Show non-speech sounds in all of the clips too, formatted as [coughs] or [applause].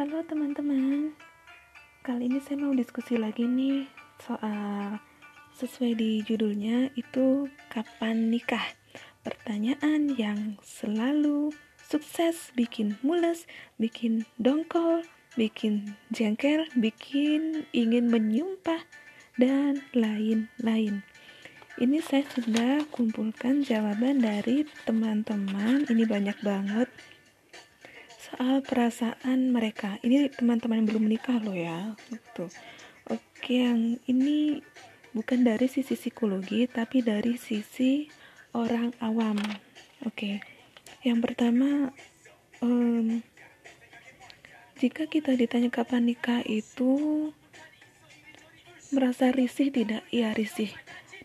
Halo teman-teman, kali ini saya mau diskusi lagi nih soal sesuai di judulnya itu kapan nikah? Pertanyaan yang selalu sukses bikin mules, bikin dongkol, bikin jengkel, bikin ingin menyumpah, dan lain-lain. Ini saya sudah kumpulkan jawaban dari teman-teman, ini banyak banget soal perasaan mereka. Ini teman-teman yang belum menikah loh ya. Gitu. Oke, yang ini bukan dari sisi psikologi tapi dari sisi orang awam. Oke. Yang pertama um, jika kita ditanya kapan nikah itu merasa risih tidak? Ya risih.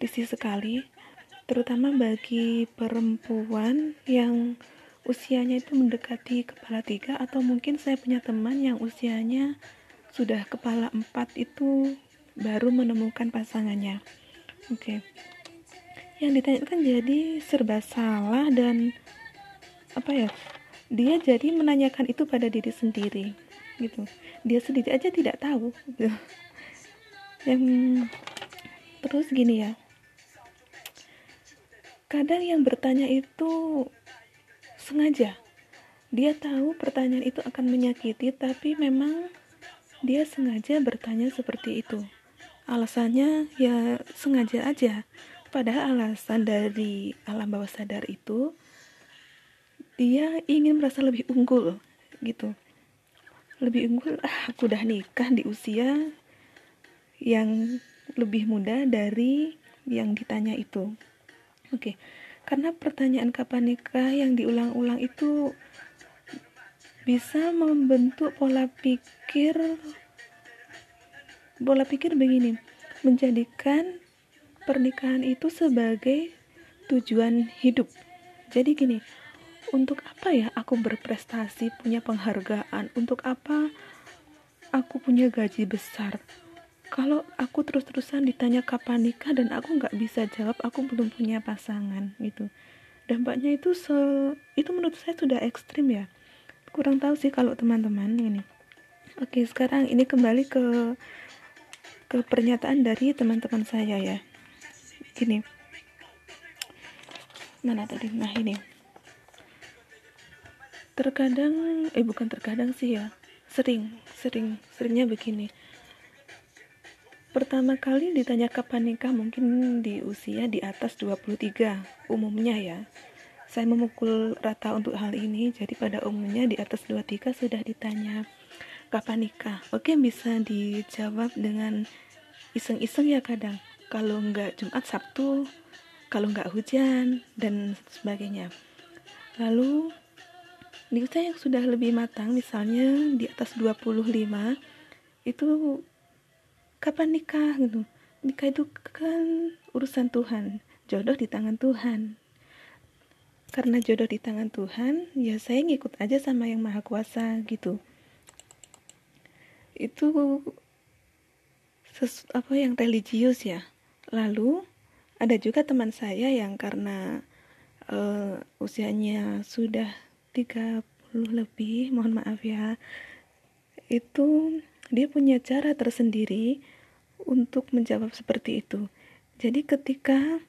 Risih sekali terutama bagi perempuan yang usianya itu mendekati kepala tiga atau mungkin saya punya teman yang usianya sudah kepala empat itu baru menemukan pasangannya oke okay. yang ditanyakan jadi serba salah dan apa ya dia jadi menanyakan itu pada diri sendiri gitu dia sendiri aja tidak tahu gitu. yang terus gini ya kadang yang bertanya itu sengaja. Dia tahu pertanyaan itu akan menyakiti tapi memang dia sengaja bertanya seperti itu. Alasannya ya sengaja aja. Padahal alasan dari alam bawah sadar itu dia ingin merasa lebih unggul gitu. Lebih unggul ah aku udah nikah di usia yang lebih muda dari yang ditanya itu. Oke okay karena pertanyaan kapan nikah yang diulang-ulang itu bisa membentuk pola pikir pola pikir begini menjadikan pernikahan itu sebagai tujuan hidup. Jadi gini untuk apa ya aku berprestasi punya penghargaan? Untuk apa aku punya gaji besar kalau aku terus-terusan ditanya kapan nikah dan aku nggak bisa jawab aku belum punya pasangan gitu. Dampaknya itu se itu menurut saya sudah ekstrim ya. Kurang tahu sih kalau teman-teman ini oke sekarang ini kembali ke ke pernyataan dari teman-teman saya ya. Ini mana tadi? Nah ini. Terkadang eh bukan terkadang sih ya. Sering sering seringnya begini Pertama kali ditanya kapan nikah mungkin di usia di atas 23 umumnya ya. Saya memukul rata untuk hal ini, jadi pada umumnya di atas 23 sudah ditanya kapan nikah. Oke, bisa dijawab dengan iseng-iseng ya kadang. Kalau nggak Jumat Sabtu, kalau nggak hujan dan sebagainya. Lalu di usia yang sudah lebih matang, misalnya di atas 25, itu kapan nikah? Gitu. Nikah itu kan urusan Tuhan. Jodoh di tangan Tuhan. Karena jodoh di tangan Tuhan ya saya ngikut aja sama yang maha kuasa gitu. Itu sesu, apa yang religius ya. Lalu ada juga teman saya yang karena uh, usianya sudah 30 lebih mohon maaf ya itu dia punya cara tersendiri untuk menjawab seperti itu. Jadi ketika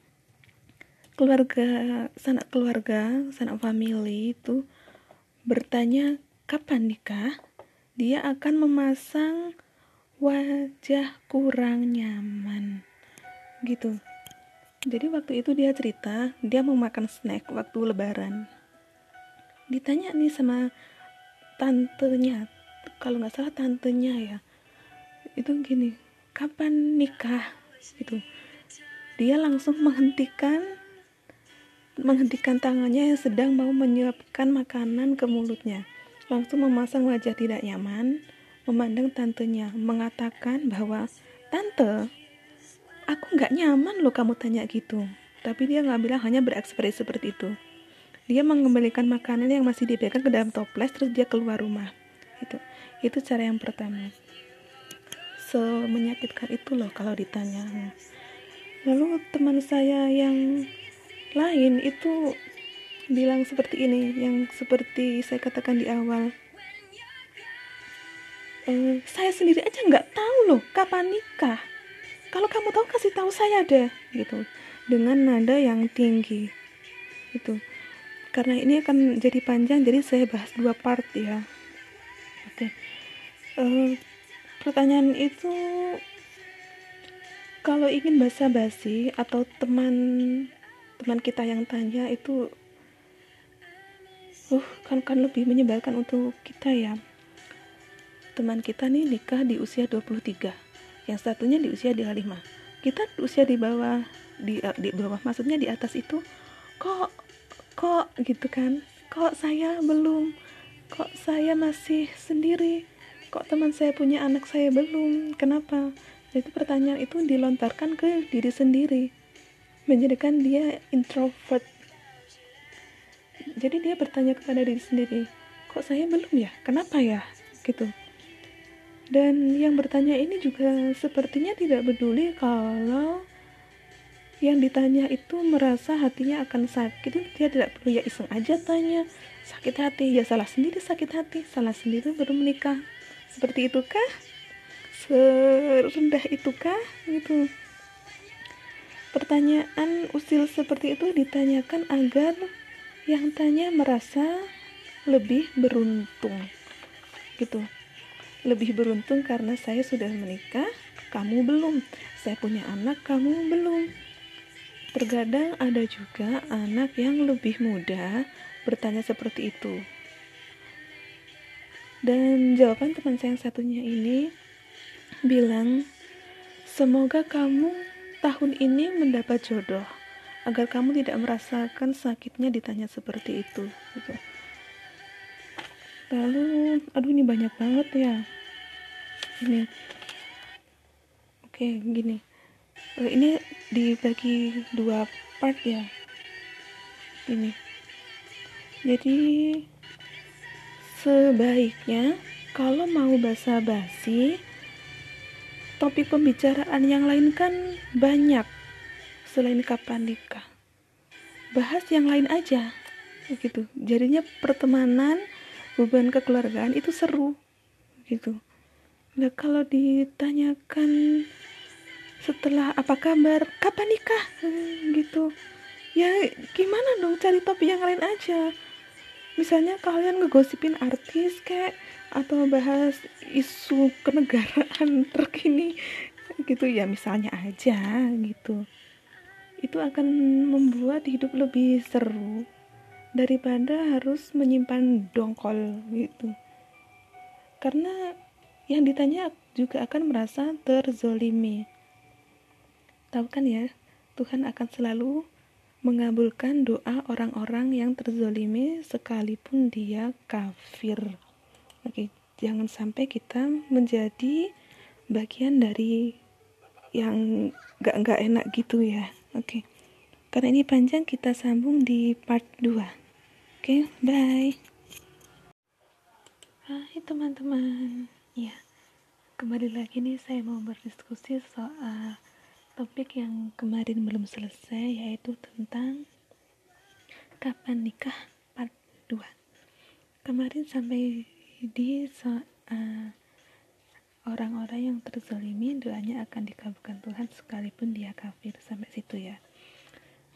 keluarga sanak keluarga, sanak family itu bertanya kapan nikah, dia akan memasang wajah kurang nyaman. Gitu. Jadi waktu itu dia cerita, dia mau makan snack waktu lebaran. Ditanya nih sama tantenya, kalau nggak salah tantenya ya, itu gini, kapan nikah? Gitu. Dia langsung menghentikan menghentikan tangannya yang sedang mau menyiapkan makanan ke mulutnya. Langsung memasang wajah tidak nyaman memandang tantenya mengatakan bahwa tante aku nggak nyaman loh kamu tanya gitu. Tapi dia nggak bilang hanya berekspresi seperti itu. Dia mengembalikan makanan yang masih dipegang ke dalam toples terus dia keluar rumah. Itu itu cara yang pertama semenyakitkan itu loh kalau ditanya. Lalu teman saya yang lain itu bilang seperti ini yang seperti saya katakan di awal. E, saya sendiri aja nggak tahu loh kapan nikah. Kalau kamu tahu kasih tahu saya deh gitu. Dengan nada yang tinggi itu karena ini akan jadi panjang jadi saya bahas dua part ya. Oke. E, pertanyaan itu kalau ingin basa-basi atau teman teman kita yang tanya itu uh kan kan lebih menyebalkan untuk kita ya. Teman kita nih nikah di usia 23 yang satunya di usia 25 kita di usia di bawah di uh, di bawah maksudnya di atas itu kok kok gitu kan. Kok saya belum kok saya masih sendiri kok teman saya punya anak saya belum? Kenapa? Itu pertanyaan itu dilontarkan ke diri sendiri. Menjadikan dia introvert. Jadi dia bertanya kepada diri sendiri kok saya belum ya? Kenapa ya? Gitu. Dan yang bertanya ini juga sepertinya tidak peduli kalau yang ditanya itu merasa hatinya akan sakit. Dia tidak perlu ya iseng aja tanya sakit hati? Ya salah sendiri sakit hati. Salah sendiri baru menikah seperti itu kah serendah itukah? Gitu. Pertanyaan usil seperti itu ditanyakan agar yang tanya merasa lebih beruntung. Gitu. Lebih beruntung karena saya sudah menikah kamu belum. Saya punya anak kamu belum. Terkadang ada juga anak yang lebih muda bertanya seperti itu dan jawaban teman saya yang satunya ini bilang, "Semoga kamu tahun ini mendapat jodoh, agar kamu tidak merasakan sakitnya ditanya seperti itu." Gitu. Lalu, aduh ini banyak banget ya. Ini, oke gini, eh, ini dibagi dua part ya. Ini, jadi sebaiknya kalau mau basa-basi topik pembicaraan yang lain kan banyak selain kapan nikah bahas yang lain aja gitu. Jadinya pertemanan beban kekeluargaan itu seru gitu. Nah kalau ditanyakan setelah apa kabar kapan nikah hmm, gitu. Ya gimana dong cari topik yang lain aja misalnya kalian ngegosipin artis kayak atau bahas isu kenegaraan [laughs] terkini gitu ya misalnya aja gitu. Itu akan membuat hidup lebih seru daripada harus menyimpan dongkol gitu. Karena yang ditanya juga akan merasa terzolimi. Tahu kan ya Tuhan akan selalu mengabulkan doa orang-orang yang terzolimi sekalipun dia kafir Oke, jangan sampai kita menjadi bagian dari yang gak nggak enak gitu ya. Oke. Karena ini panjang kita sambung di part 2. Oke, bye. Hai teman-teman. Ya. Kembali lagi nih saya mau berdiskusi soal topik yang kemarin belum selesai yaitu tentang kapan nikah part 2. Kemarin sampai di uh, orang-orang yang terzalimi doanya akan dikabulkan Tuhan sekalipun dia kafir sampai situ ya.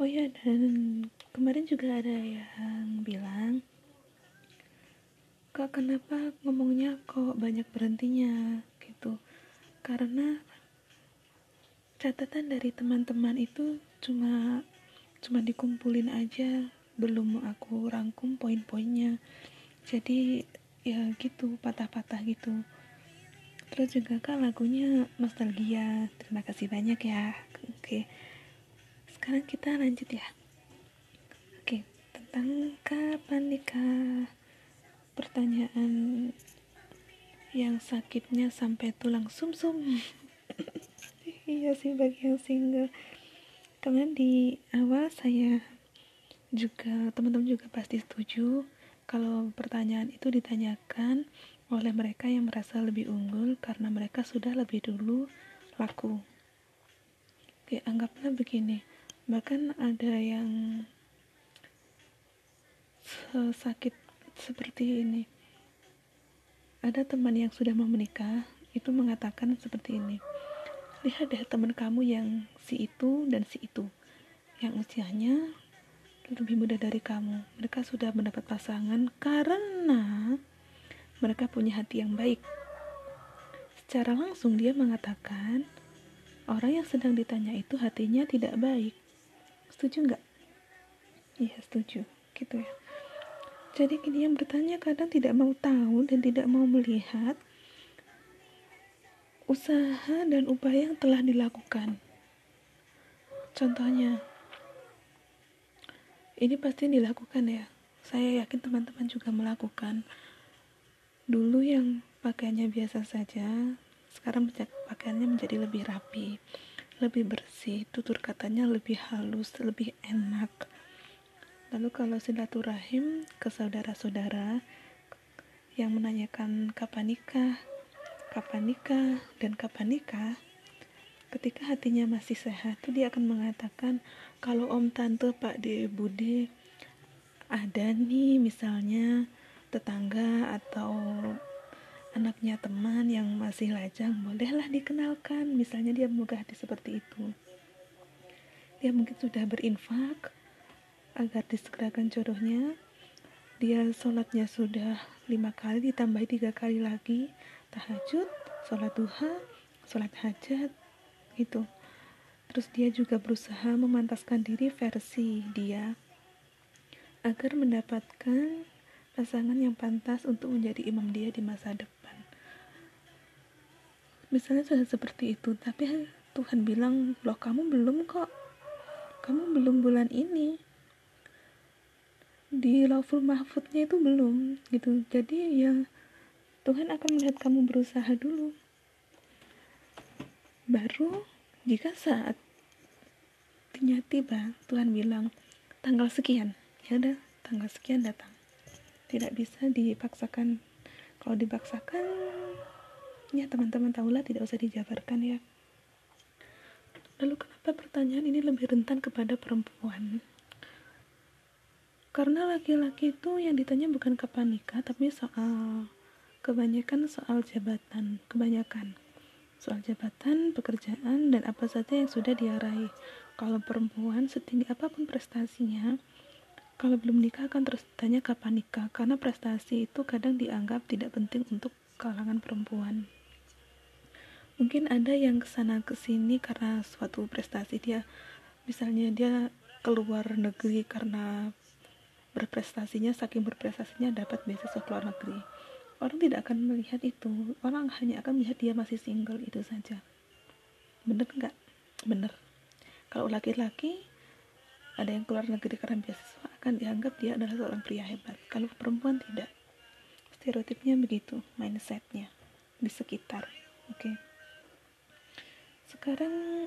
Oh ya dan kemarin juga ada yang bilang kak kenapa ngomongnya kok banyak berhentinya? Gitu. Karena catatan dari teman-teman itu cuma cuma dikumpulin aja belum aku rangkum poin-poinnya. Jadi ya gitu patah-patah gitu. Terus juga kan lagunya nostalgia. Terima kasih banyak ya. Oke. Sekarang kita lanjut ya. Oke tentang kapan nikah? Pertanyaan yang sakitnya sampai tulang sumsum. -sum. [laughs] iya sih bagi yang single kemudian di awal saya juga teman-teman juga pasti setuju kalau pertanyaan itu ditanyakan oleh mereka yang merasa lebih unggul karena mereka sudah lebih dulu laku. Oke, anggaplah begini. Bahkan ada yang sakit seperti ini. ada teman yang sudah mau menikah itu mengatakan seperti ini lihat deh teman kamu yang si itu dan si itu. Yang usianya lebih muda dari kamu. Mereka sudah mendapat pasangan karena mereka punya hati yang baik. Secara langsung dia mengatakan orang yang sedang ditanya itu hatinya tidak baik. Setuju nggak? Iya setuju. Gitu ya. Jadi yang bertanya kadang tidak mau tahu dan tidak mau melihat usaha dan upaya yang telah dilakukan. Contohnya, ini pasti dilakukan ya. Saya yakin teman-teman juga melakukan. Dulu yang pakaiannya biasa saja, sekarang pakaiannya menjadi lebih rapi, lebih bersih, tutur katanya lebih halus, lebih enak Lalu kalau silaturahim ke saudara-saudara yang menanyakan kapan nikah, kapan nikah, dan kapan nikah, ketika hatinya masih sehat, tuh dia akan mengatakan kalau om tante pak de bude ada nih misalnya tetangga atau anaknya teman yang masih lajang bolehlah dikenalkan. Misalnya dia mudah hati seperti itu. Dia mungkin sudah berinfak agar disegerakan jodohnya. Dia sholatnya sudah lima kali ditambahi tiga kali lagi tahajud sholat duha sholat hajat itu terus dia juga berusaha memantaskan diri versi dia agar mendapatkan pasangan yang pantas untuk menjadi imam dia di masa depan. Misalnya sudah seperti itu tapi Tuhan bilang loh kamu belum kok. Kamu belum bulan ini. Di lawful mahfudnya itu belum gitu. Jadi ya Tuhan akan melihat kamu berusaha dulu. Baru jika saat tiba Tuhan bilang tanggal sekian. Ya udah tanggal sekian datang. Tidak bisa dipaksakan. Kalau dipaksakan ya teman-teman tahulah tidak usah dijabarkan ya. Lalu kenapa pertanyaan ini lebih rentan kepada perempuan? Karena laki-laki itu yang ditanya bukan kapan nikah tapi soal kebanyakan soal jabatan kebanyakan soal jabatan pekerjaan dan apa saja yang sudah dia kalau perempuan setinggi apa pun prestasinya kalau belum nikah akan terus tanya kapan nikah karena prestasi itu kadang dianggap tidak penting untuk kalangan perempuan. Mungkin ada yang ke sana ke sini karena suatu prestasi dia. Misalnya dia keluar negeri karena berprestasinya saking berprestasinya dapat beasiswa ke luar negeri orang tidak akan melihat itu. Orang hanya akan melihat dia masih single itu saja. Bener nggak? Bener. Kalau laki-laki ada yang keluar negeri karena beasiswa akan dianggap dia adalah seorang pria hebat. Kalau perempuan tidak. Stereotipnya begitu mindsetnya di sekitar oke? Okay. sekarang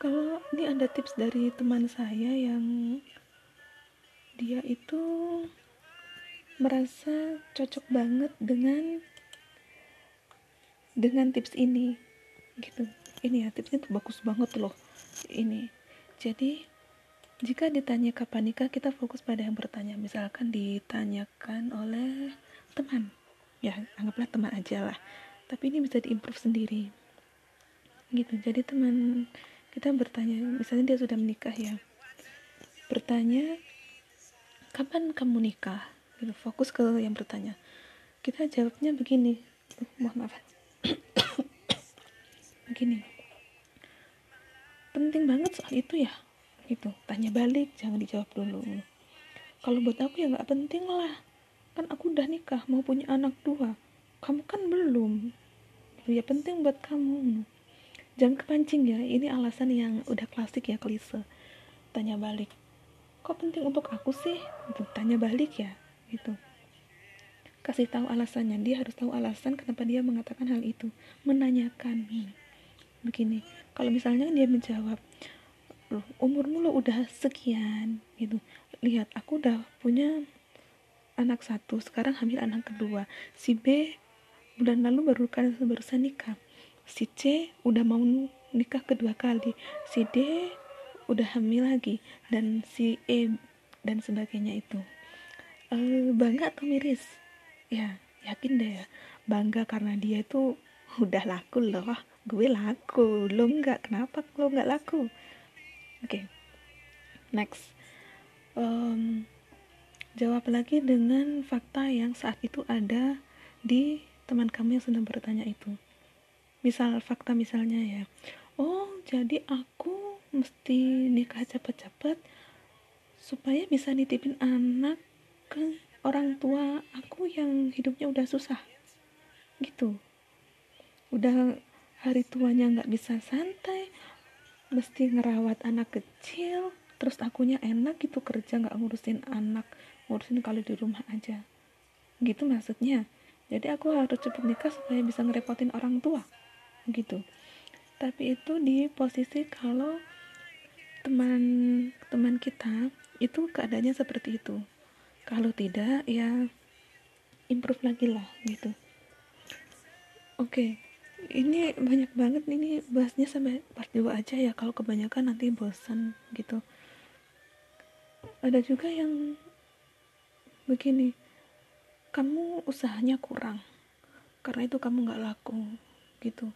kalau ini ada tips dari teman saya yang dia itu merasa cocok banget dengan dengan tips ini gitu. Ini ya tipsnya tuh bagus banget loh ini. Jadi jika ditanya kapan nikah kita fokus pada yang bertanya. Misalkan ditanyakan oleh teman. Ya anggaplah teman aja lah. Tapi ini bisa diimprove sendiri. Gitu. Jadi teman kita bertanya misalnya dia sudah menikah ya. Bertanya kapan kamu nikah gitu fokus ke yang bertanya. Kita jawabnya begini. Mohon maaf. [coughs] Begini. Penting banget soal itu ya. Gitu. Tanya balik jangan dijawab dulu. Kalau buat aku ya nggak penting lah. Kan aku udah nikah mau punya anak dua. Kamu kan belum. Ya penting buat kamu. Jangan kepancing ya. Ini alasan yang udah klasik ya klise. Tanya balik. Kok penting untuk aku sih? Gitu. Tanya balik ya gitu. Kasih tahu alasannya. Dia harus tahu alasan kenapa dia mengatakan hal itu. Menanyakan begini. Kalau misalnya dia menjawab loh umurmu lo udah sekian gitu. Lihat aku udah punya anak satu sekarang hamil anak kedua. Si B bulan lalu baru kan barusan nikah. Si C udah mau nikah kedua kali. Si D udah hamil lagi. Dan si E dan sebagainya itu uh, bangga atau miris? Ya yakin deh ya. Bangga karena dia itu [laughs] udah laku loh. Gue laku. Lo nggak? Kenapa lo nggak laku? Oke okay. next. Um, jawab lagi dengan fakta yang saat itu ada di teman kamu yang sedang bertanya itu. Misal fakta misalnya ya. Oh jadi aku mesti nikah cepet-cepet supaya bisa nitipin anak ke orang tua aku yang hidupnya udah susah gitu. Udah hari tuanya nggak bisa santai mesti ngerawat anak kecil terus akunya enak gitu kerja nggak ngurusin anak ngurusin kalau di rumah aja. Gitu maksudnya. Jadi aku harus cepet nikah supaya bisa ngerepotin orang tua gitu. Tapi itu di posisi kalau teman teman kita itu keadaannya seperti itu kalau tidak ya improve lagi lah gitu. Oke okay. ini banyak banget ini bahasnya sampai part 2 aja ya kalau kebanyakan nanti bosan gitu. Ada juga yang begini kamu usahanya kurang karena itu kamu nggak laku gitu.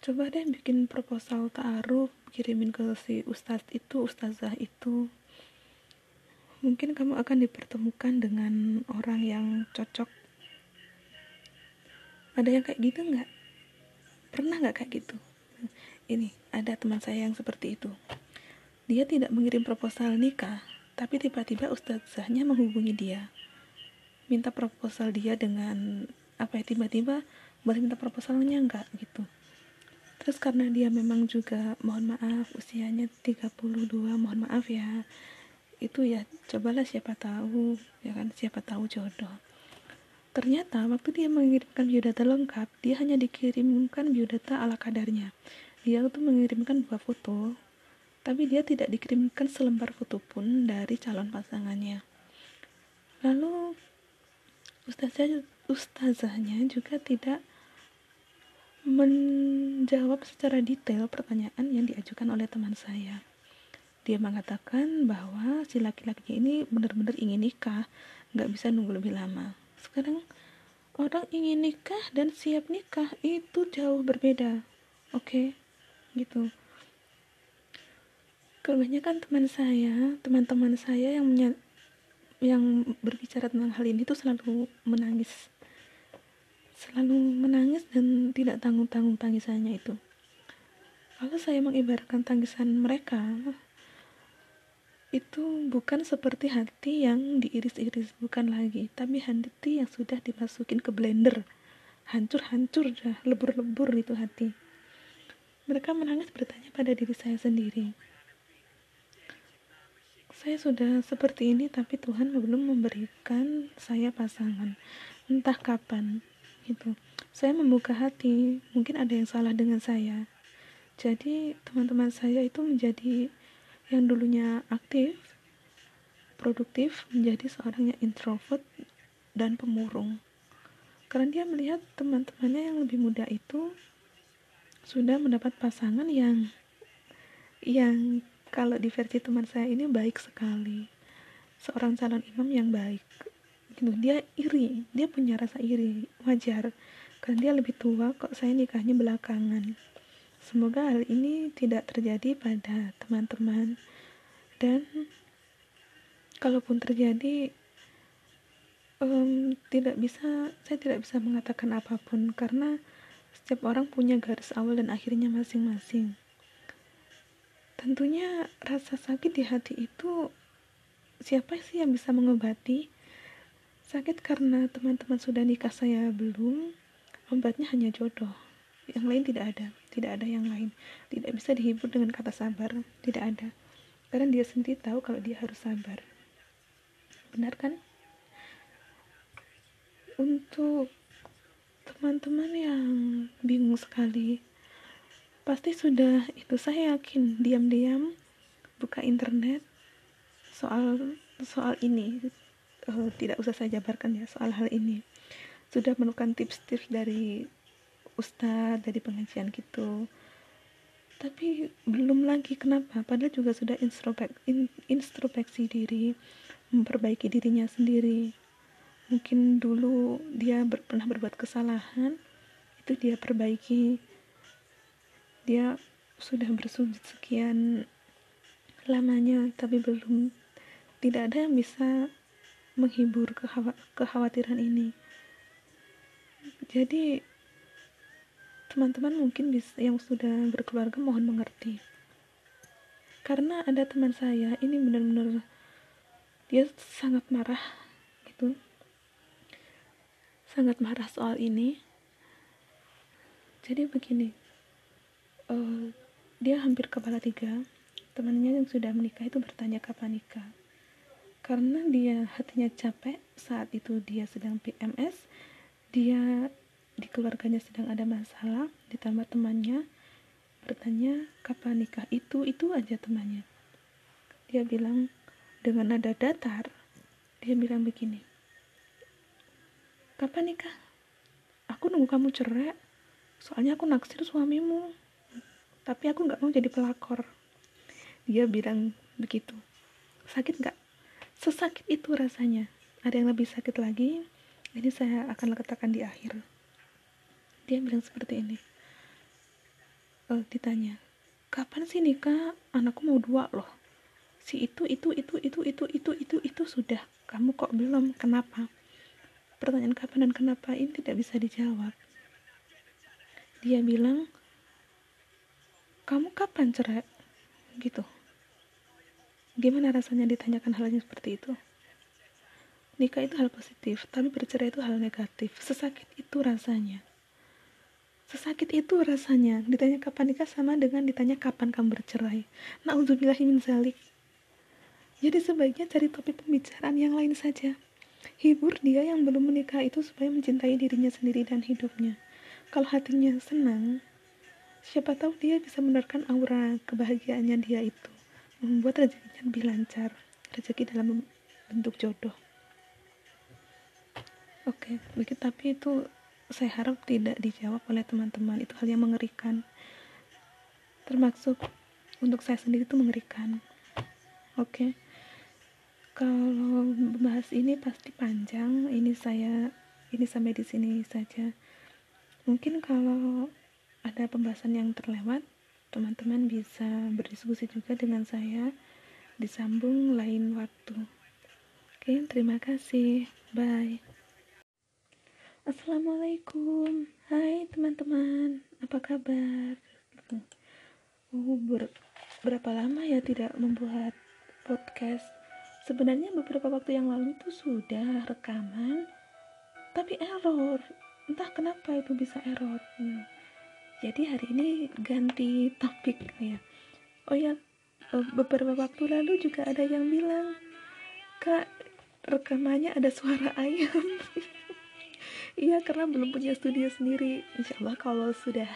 Coba deh bikin proposal taruh kirimin ke si ustadz itu ustazah itu mungkin kamu akan dipertemukan dengan orang yang cocok. Ada yang kayak gitu nggak? Pernah nggak kayak gitu? Ini ada teman saya yang seperti itu. Dia tidak mengirim proposal nikah tapi tiba-tiba ustazahnya menghubungi dia. Minta proposal dia dengan apa ya tiba-tiba boleh minta proposalnya enggak gitu. Terus karena dia memang juga mohon maaf usianya 32 mohon maaf ya itu ya cobalah siapa tahu ya kan? Siapa tahu jodoh. Ternyata waktu dia mengirimkan biodata lengkap dia hanya dikirimkan biodata ala kadarnya. Dia tuh mengirimkan dua foto tapi dia tidak dikirimkan selembar foto pun dari calon pasangannya. Lalu ustazah ustazahnya juga tidak menjawab secara detail pertanyaan yang diajukan oleh teman saya. Dia mengatakan bahwa si laki-laki ini benar-benar ingin nikah, nggak bisa nunggu lebih lama. Sekarang orang ingin nikah dan siap nikah itu jauh berbeda, oke? Okay? Gitu. Kebanyakan teman saya, teman-teman saya yang yang berbicara tentang hal ini tuh selalu menangis selalu menangis dan tidak tanggung-tanggung tangisannya itu. Kalau saya mengibaratkan tangisan mereka, itu bukan seperti hati yang diiris-iris, bukan lagi, tapi hati yang sudah dimasukin ke blender. Hancur-hancur dah, lebur-lebur itu hati. Mereka menangis bertanya pada diri saya sendiri. Saya sudah seperti ini, tapi Tuhan belum memberikan saya pasangan. Entah kapan, gitu saya membuka hati mungkin ada yang salah dengan saya jadi teman-teman saya itu menjadi yang dulunya aktif produktif menjadi seorang yang introvert dan pemurung. Karena dia melihat teman-temannya yang lebih muda itu sudah mendapat pasangan yang yang kalau di versi teman saya ini baik sekali. Seorang calon imam yang baik. Gitu. Dia iri. Dia punya rasa iri. Wajar. Karena dia lebih tua kok saya nikahnya belakangan semoga hal ini tidak terjadi pada teman-teman. Dan kalaupun terjadi um, tidak bisa saya tidak bisa mengatakan apa pun karena setiap orang punya garis awal dan akhirnya masing-masing. Tentunya rasa sakit di hati itu siapa sih yang bisa mengobati? Sakit karena teman-teman sudah nikah saya belum, obatnya hanya jodoh. Yang lain tidak ada, tidak ada yang lain. Tidak bisa dihibur dengan kata sabar, tidak ada. Karena dia sendiri tahu kalau dia harus sabar. Benar kan? Untuk teman-teman yang bingung sekali, pasti sudah itu saya yakin diam-diam buka internet soal soal ini uh, tidak usah saya jabarkan ya soal hal ini sudah menemukan tips-tips dari ustadz dari pengajian gitu. Tapi belum lagi kenapa? Padahal juga sudah introspek, in, introspeksi diri memperbaiki dirinya sendiri. Mungkin dulu dia ber, pernah berbuat kesalahan itu dia perbaiki. Dia sudah bersujud sekian lamanya tapi belum tidak ada yang bisa menghibur kekhawatiran ini. Jadi teman-teman mungkin bisa yang sudah berkeluarga mohon mengerti. Karena ada teman saya ini benar-benar dia sangat marah gitu. Sangat marah soal ini. Jadi begini uh, dia hampir kepala tiga temannya yang sudah menikah itu bertanya kapan nikah. Karena dia hatinya capek saat itu dia sedang PMS dia di keluarganya sedang ada masalah ditambah temannya bertanya kapan nikah itu? Itu aja temannya. Dia bilang dengan nada datar. Dia bilang begini kapan nikah? Aku nunggu kamu cerai. Soalnya aku naksir suamimu. Tapi aku nggak mau jadi pelakor. Dia bilang begitu. Sakit nggak? Sesakit itu rasanya. Ada yang lebih sakit lagi? Ini saya akan letakkan di akhir dia bilang seperti ini. Uh, ditanya kapan sih nikah? Anakku mau dua loh. Si itu itu itu itu itu itu itu itu sudah. Kamu kok belum? Kenapa? Pertanyaan kapan dan kenapa ini tidak bisa dijawab. Dia bilang kamu kapan cerai? Gitu. Gimana rasanya ditanyakan hal yang seperti itu? Nikah itu hal positif tapi bercerai itu hal negatif. Sesakit itu rasanya Sesakit itu rasanya. Ditanya kapan nikah sama dengan ditanya kapan kamu bercerai. Nauzubillahimin zalik. Jadi sebaiknya cari topik pembicaraan yang lain saja. Hibur dia yang belum menikah itu supaya mencintai dirinya sendiri dan hidupnya. Kalau hatinya senang, siapa tahu dia bisa menerkan aura kebahagiaannya dia itu. Membuat rezekinya lebih lancar. Rezeki dalam bentuk jodoh. Oke, okay, tapi itu saya harap tidak dijawab oleh teman-teman. Itu hal yang mengerikan. Termasuk untuk saya sendiri itu mengerikan. Oke. Okay. kalau bahas ini pasti panjang. Ini saya ini sampai di sini saja. Mungkin kalau ada pembahasan yang terlewat teman-teman bisa berdiskusi juga dengan saya. Disambung lain waktu. Oke okay, terima kasih. Bye Assalamualaikum. Hai teman-teman. Apa kabar? Oh ber berapa lama ya tidak membuat podcast? Sebenarnya beberapa waktu yang lalu itu sudah rekaman Tapi error. Entah kenapa itu bisa error. Hmm. Jadi hari ini ganti topik ya. Oh ya eh, beberapa waktu lalu juga ada yang bilang Kak rekamannya ada suara ayam [laughs] iya karena belum punya studio sendiri insya Allah kalau sudah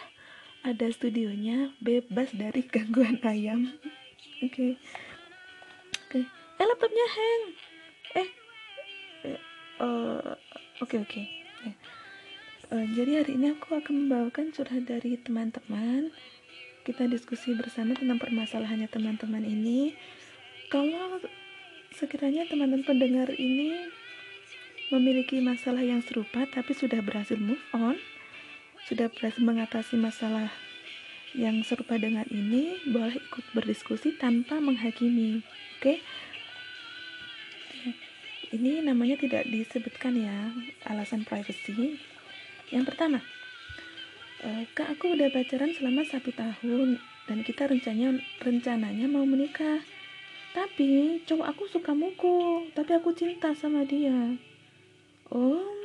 ada studionya bebas dari gangguan ayam oke okay. oke okay. eh laptopnya hang eh, eh uh, oke oke. Eh, jadi hari ini aku akan membawakan curhat dari teman-teman kita diskusi bersama tentang permasalahannya teman-teman ini kalau sekiranya teman-teman pendengar ini memiliki masalah yang serupa tapi sudah berhasil move on, sudah berhasil mengatasi masalah yang serupa dengan ini, boleh ikut berdiskusi tanpa menghakimi. Oke? Okay? Ini namanya tidak disebutkan ya, alasan privacy. Yang pertama, eh, Kak aku udah pacaran selama satu tahun dan kita rencananya rencananya mau menikah. Tapi cowok aku suka mukul, tapi aku cinta sama dia oh.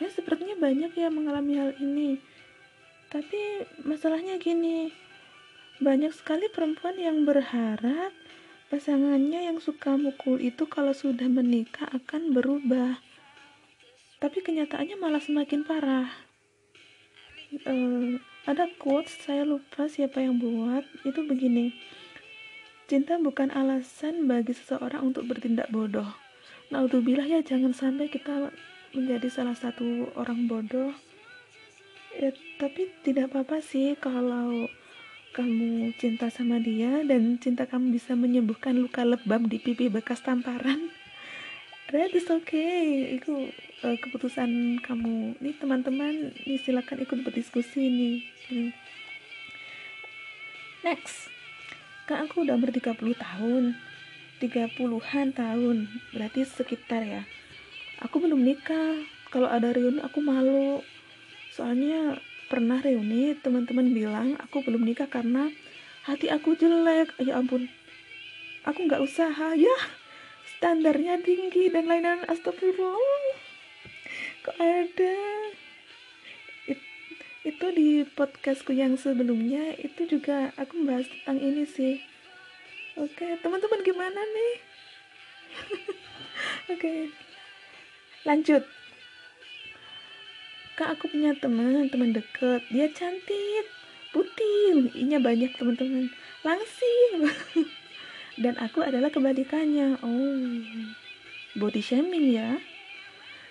Kayak sepertinya banyak ya mengalami hal ini. Tapi masalahnya gini banyak sekali perempuan yang berharap pasangannya yang suka mukul itu kalau sudah menikah akan berubah. Tapi kenyataannya malah semakin parah. Uh, ada quotes saya lupa siapa yang buat. Itu begini cinta bukan alasan bagi seseorang untuk bertindak bodoh Naudzubillah ya jangan sampai kita menjadi salah satu orang bodoh. Ya tapi tidak apa-apa sih kalau kamu cinta sama dia dan cinta kamu bisa menyembuhkan luka lebam di pipi bekas tamparan. That is okay. Itu uh, keputusan kamu. Nih teman-teman nih silakan ikut berdiskusi nih hmm. next. Kan aku udah umur 30 tahun 30-an tahun. Berarti sekitar ya. Aku belum nikah. Kalau ada reuni aku malu. Soalnya pernah reuni teman-teman bilang aku belum nikah karena hati aku jelek. Ya ampun. Aku nggak usaha. Ya standarnya tinggi dan lain-lain. Astagfirullah. Kok ada? It, itu di podcastku yang sebelumnya itu juga aku membahas tentang ini sih oke teman-teman gimana nih? [laughs] Oke lanjut. Kak aku punya teman teman deket. Dia cantik putih. Inya banyak teman-teman. Langsing. [laughs] Dan aku adalah kebalikannya. Oh body shaming ya.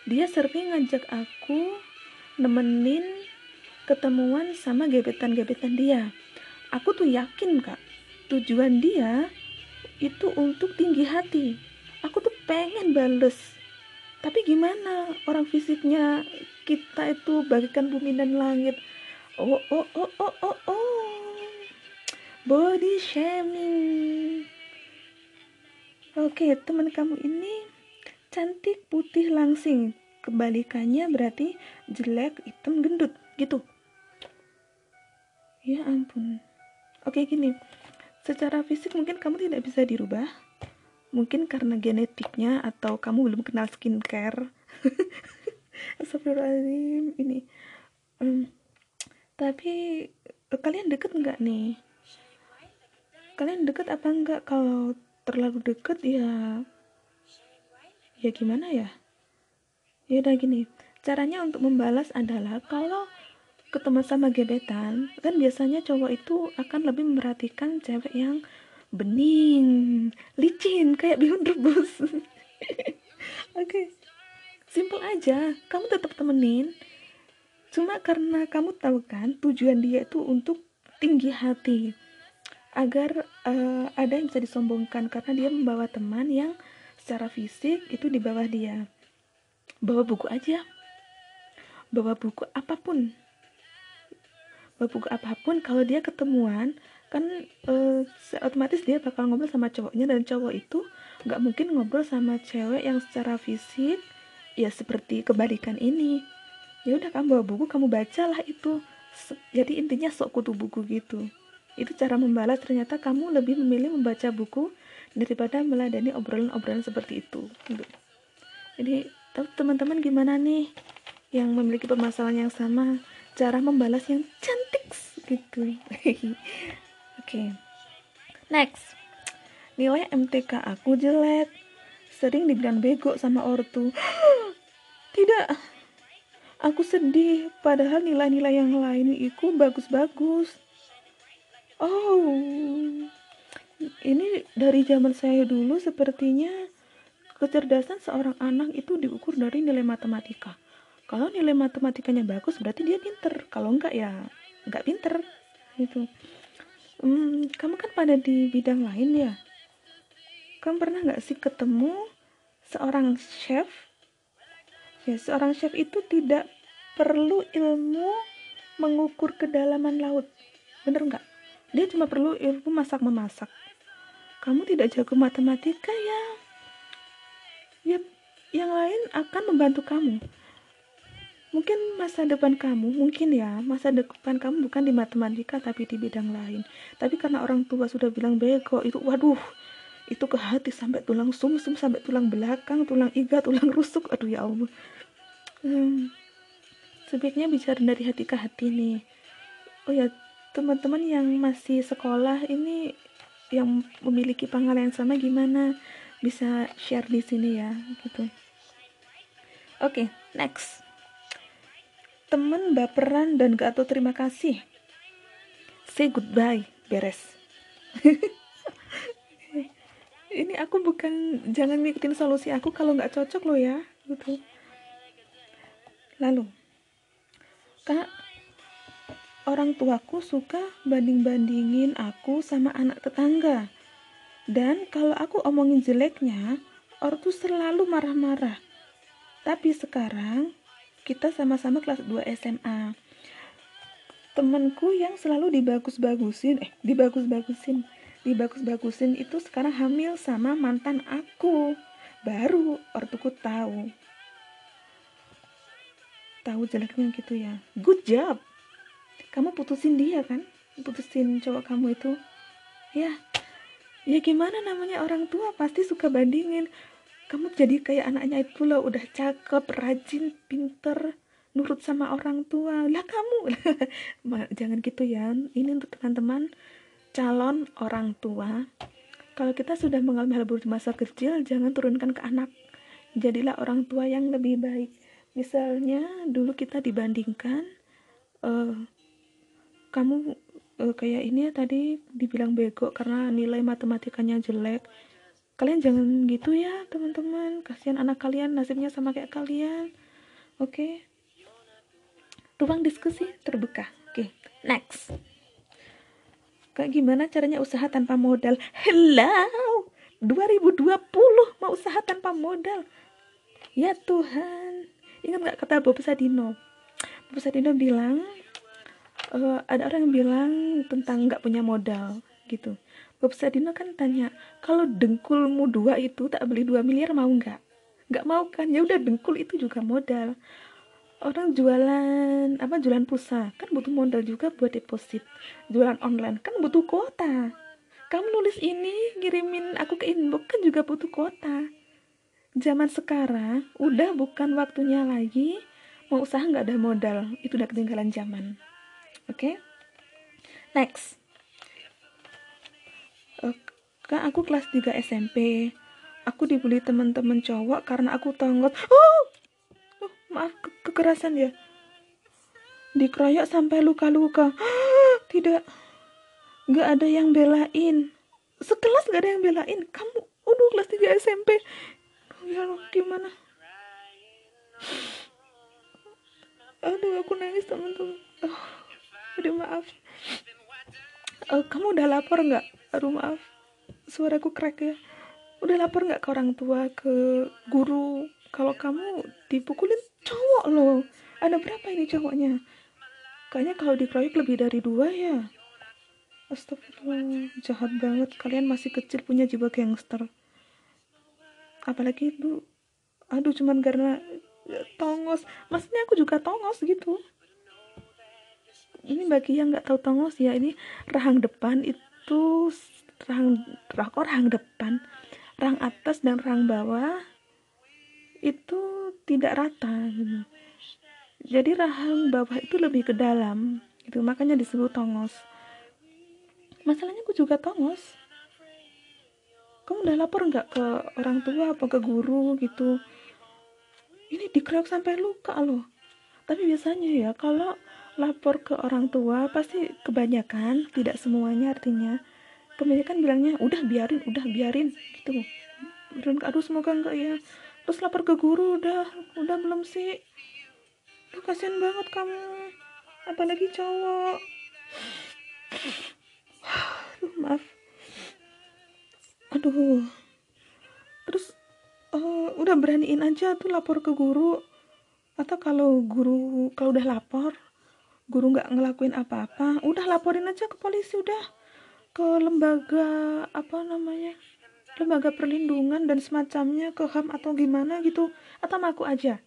Dia sering ngajak aku nemenin ketemuan sama gebetan-gebetan dia. Aku tuh yakin kak tujuan dia itu untuk tinggi hati. Aku tuh pengen bales. Tapi gimana? Orang fisiknya kita itu bagikan bumi dan langit. Oh oh oh oh oh oh. Body shaming. Oke teman kamu ini cantik putih langsing. Kebalikannya berarti jelek hitam gendut gitu. Ya ampun. Oke gini secara fisik mungkin kamu tidak bisa dirubah. Mungkin karena genetiknya atau kamu belum kenal skincare. [laughs] Astagfirullahaladzim ini. Um, tapi eh, kalian deket nggak nih? Kalian deket apa enggak kalau terlalu deket ya ya gimana ya? Ya udah gini caranya untuk membalas adalah kalau ketemu sama gebetan kan biasanya cowok itu akan lebih memperhatikan cewek yang bening licin kayak bihun rebus [laughs] oke okay. simple aja kamu tetap temenin Cuma karena kamu tahu kan tujuan dia itu untuk tinggi hati agar uh, ada yang bisa disombongkan karena dia membawa teman yang secara fisik itu di bawah dia. Bawa buku aja. Bawa buku apa pun. Buku apa pun kalau dia ketemuan kan uh, otomatis dia bakal ngobrol sama cowoknya dan cowok itu nggak mungkin ngobrol sama cewek yang secara fisik ya seperti kebalikan ini. Ya udah kamu bawa buku kamu bacalah itu. Jadi intinya sok kutu buku gitu. Itu cara membalas ternyata kamu lebih memilih membaca buku daripada meladani obrolan-obrolan seperti itu gitu. jadi teman-teman gimana nih yang memiliki permasalahan yang sama cara membalas yang cantik gitu [laughs] oke okay. next nilai MTK aku jelek sering dibilang bego sama ortu [gasps] tidak Aku sedih, padahal nilai-nilai yang lain itu bagus-bagus. Oh, ini dari zaman saya dulu sepertinya kecerdasan seorang anak itu diukur dari nilai matematika. Kalau nilai matematikanya bagus berarti dia pinter. Kalau enggak ya enggak pinter. Itu. Hmm, kamu kan pada di bidang lain ya. Kamu pernah nggak sih ketemu seorang chef ya seorang chef itu tidak perlu ilmu mengukur kedalaman laut bener nggak dia cuma perlu ilmu masak memasak kamu tidak jago matematika ya ya yang lain akan membantu kamu mungkin masa depan kamu mungkin ya masa depan kamu bukan di matematika tapi di bidang lain. Tapi karena orang tua sudah bilang bego itu waduh itu ke hati sampai tulang sumsum sampai tulang belakang tulang iga [laughs] tulang rusuk. Aduh ya allah. Hmm, sebaiknya bicara dari hati ke hati nih. Oh ya teman-teman yang masih sekolah ini yang memiliki pengalaman sama gimana? Bisa share di sini ya gitu. Oke okay, next temen baperan dan gak tahu terima kasih. Say goodbye beres. [laughs] Ini aku bukan jangan ngikutin solusi aku kalau nggak cocok lo ya gitu. Lalu kak orang tuaku suka banding-bandingin aku sama anak tetangga. Dan kalau aku omongin jeleknya ortu selalu marah-marah. Tapi sekarang kita sama-sama kelas 2 SMA temenku yang selalu dibagus-bagusin eh dibagus-bagusin dibagus-bagusin itu sekarang hamil sama mantan aku. Baru ortuku tahu. Tahu jeleknya gitu ya. Good job. Kamu putusin dia kan? Putusin cowok kamu itu. Ya ya gimana namanya orang tua pasti suka bandingin kamu jadi kayak anaknya itu loh udah cakep rajin pinter nurut sama orang tua. Lah kamu [laughs] jangan gitu ya ini untuk teman-teman calon orang tua. Kalau kita sudah mengalami hal buruk masa kecil jangan turunkan ke anak. Jadilah orang tua yang lebih baik. Misalnya dulu kita dibandingkan uh, kamu uh, kayak ini ya tadi dibilang bego karena nilai matematikanya jelek kalian jangan gitu ya teman-teman kasihan anak kalian nasibnya sama kayak kalian oke okay? ruang diskusi terbuka. Oke, okay, next. Kayak gimana caranya usaha tanpa modal? Hello, 2020 mau usaha tanpa modal. Ya Tuhan, ingat nggak kata Bob Sadino? Bob Sadino bilang, uh, ada orang yang bilang tentang nggak punya modal gitu. Sadino kan tanya, kalau dengkulmu dua itu tak beli dua miliar mau nggak? Nggak mau kan? Ya udah dengkul itu juga modal. Orang jualan apa jualan pulsa? Kan butuh modal juga buat deposit. Jualan online kan butuh kuota. Kamu nulis ini ngirimin aku ke inbox kan juga butuh kuota. Zaman sekarang udah bukan waktunya lagi. Mau usaha nggak ada modal. Itu udah ketinggalan zaman. Oke? Okay? next kan aku kelas 3 SMP aku dibully teman-teman cowok karena aku tonggot oh! Maaf ke kekerasan ya? Dikeroyok sampai luka-luka. Tidak. Nggak ada yang belain. Sekelas nggak ada yang belain. Kamu udah kelas 3 SMP ya gimana? Aduh aku nangis teman-teman. Oh, aduh maaf. Uh, kamu udah lapor nggak? Aduh maaf suaraku crack ya udah lapor nggak ke orang tua ke guru? Kalau kamu dipukulin cowok loh. Ada berapa ini cowoknya? Kayaknya kalau dikeroyok lebih dari dua ya. Astagfirullah jahat banget. Kalian masih kecil punya jiwa gangster. Apalagi itu aduh cuman karena ya, tongos. Maksudnya aku juga tongos gitu. Ini bagi yang nggak tahu tongos ya ini rahang depan itu rahang rahang, rahang depan rahang atas dan rahang bawah itu tidak rata gitu. jadi rahang bawah itu lebih ke dalam itu makanya disebut tongos. Masalahnya aku juga tongos. Kamu udah lapor nggak ke orang tua apa ke guru gitu? Ini dikeroyok sampai luka loh. Tapi biasanya ya kalau lapor ke orang tua pasti kebanyakan tidak semuanya artinya kebanyakan bilangnya udah biarin udah biarin gitu. Aduh semoga enggak ya. Terus lapor ke guru udah udah belum sih. Duh, kasihan banget kamu apalagi cowok. Aduh maaf. Aduh. Terus uh, udah beraniin aja tuh lapor ke guru. Atau kalau guru kalau udah lapor guru nggak ngelakuin apa-apa udah laporin aja ke polisi udah ke lembaga apa namanya lembaga perlindungan dan semacamnya ke HAM atau gimana gitu. Atau sama aku aja?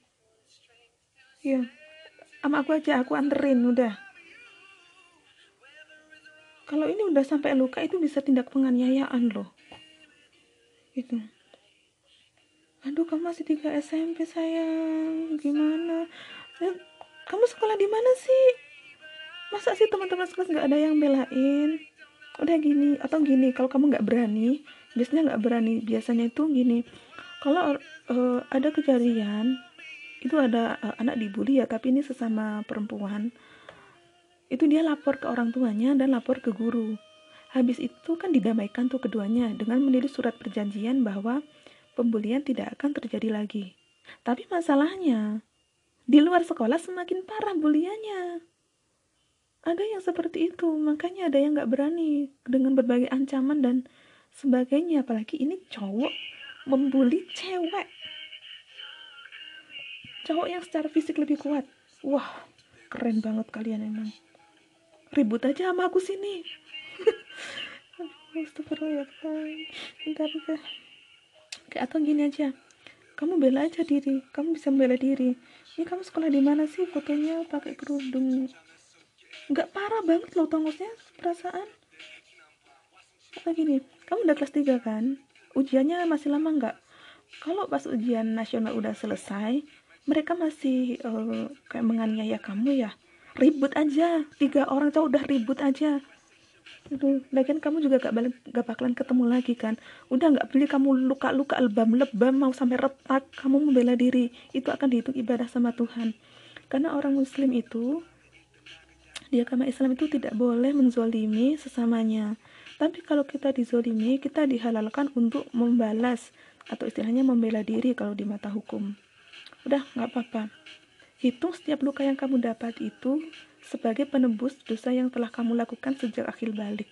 Ya sama aku aja aku anterin udah. Kalau ini udah sampai luka itu bisa tindak penganiayaan loh. Itu aduh kamu masih tiga SMP sayang. Gimana? Ya, kamu sekolah di mana sih? Masa sih teman-teman sekelas nggak ada yang belain udah gini atau gini kalau kamu nggak berani biasanya nggak berani biasanya itu gini. Kalau uh, ada kejadian itu ada uh, anak dibully ya tapi ini sesama perempuan. Itu dia lapor ke orang tuanya dan lapor ke guru. Habis itu kan didamaikan tuh keduanya dengan menulis surat perjanjian bahwa pembulian tidak akan terjadi lagi. Tapi masalahnya di luar sekolah semakin parah buliannya ada yang seperti itu makanya ada yang nggak berani dengan berbagai ancaman dan sebagainya. Apalagi ini cowok membuli cewek. Cowok yang secara fisik lebih kuat. Wah keren banget kalian emang. Ribut aja sama aku sini. [laughs] Oke, atau gini aja. Kamu bela aja diri. Kamu bisa bela diri. Ini kamu sekolah di mana sih? Fotonya pakai kerudung nggak parah banget loh tongosnya perasaan. Atau gini? Kamu udah kelas 3 kan? Ujiannya masih lama nggak? Kalau pas ujian nasional udah selesai mereka masih uh, kayak menganiaya kamu ya? Ribut aja. Tiga orang cowok udah ribut aja. Aduh, lagian kamu juga gak, balik, gak bakalan ketemu lagi kan? Udah gak beli kamu luka-luka lebam-lebam Mau sampai retak Kamu membela diri. Itu akan dihitung ibadah sama Tuhan. Karena orang muslim itu Di agama Islam itu tidak boleh menzolimi sesamanya Tapi kalau kita dizolimi Kita dihalalkan untuk membalas Atau istilahnya membela diri kalau di mata hukum Udah, nggak apa-apa. Hitung setiap luka yang kamu dapat itu sebagai penebus dosa yang telah kamu lakukan sejak akhir balik.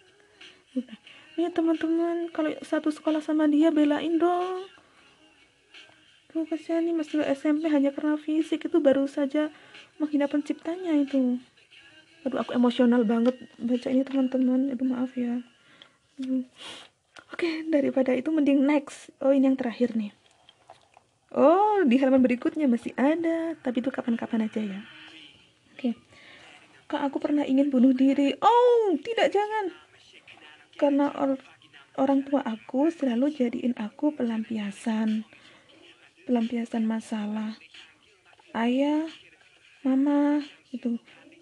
Udah. Nih teman-teman, kalau satu sekolah sama dia belain dong. Tuh kasihan nih masih SMP hanya karena fisik itu baru saja menghina penciptanya itu. Aduh aku emosional banget baca ini teman-teman. Aduh maaf ya. Oke, okay, daripada itu mending next. Oh ini yang terakhir nih. Oh, di halaman berikutnya masih ada, tapi itu kapan-kapan aja ya. Oke. Kak, aku pernah ingin bunuh diri. Oh, tidak jangan. Karena or orang tua aku selalu jadiin aku pelampiasan. Pelampiasan masalah. Ayah, mama, itu.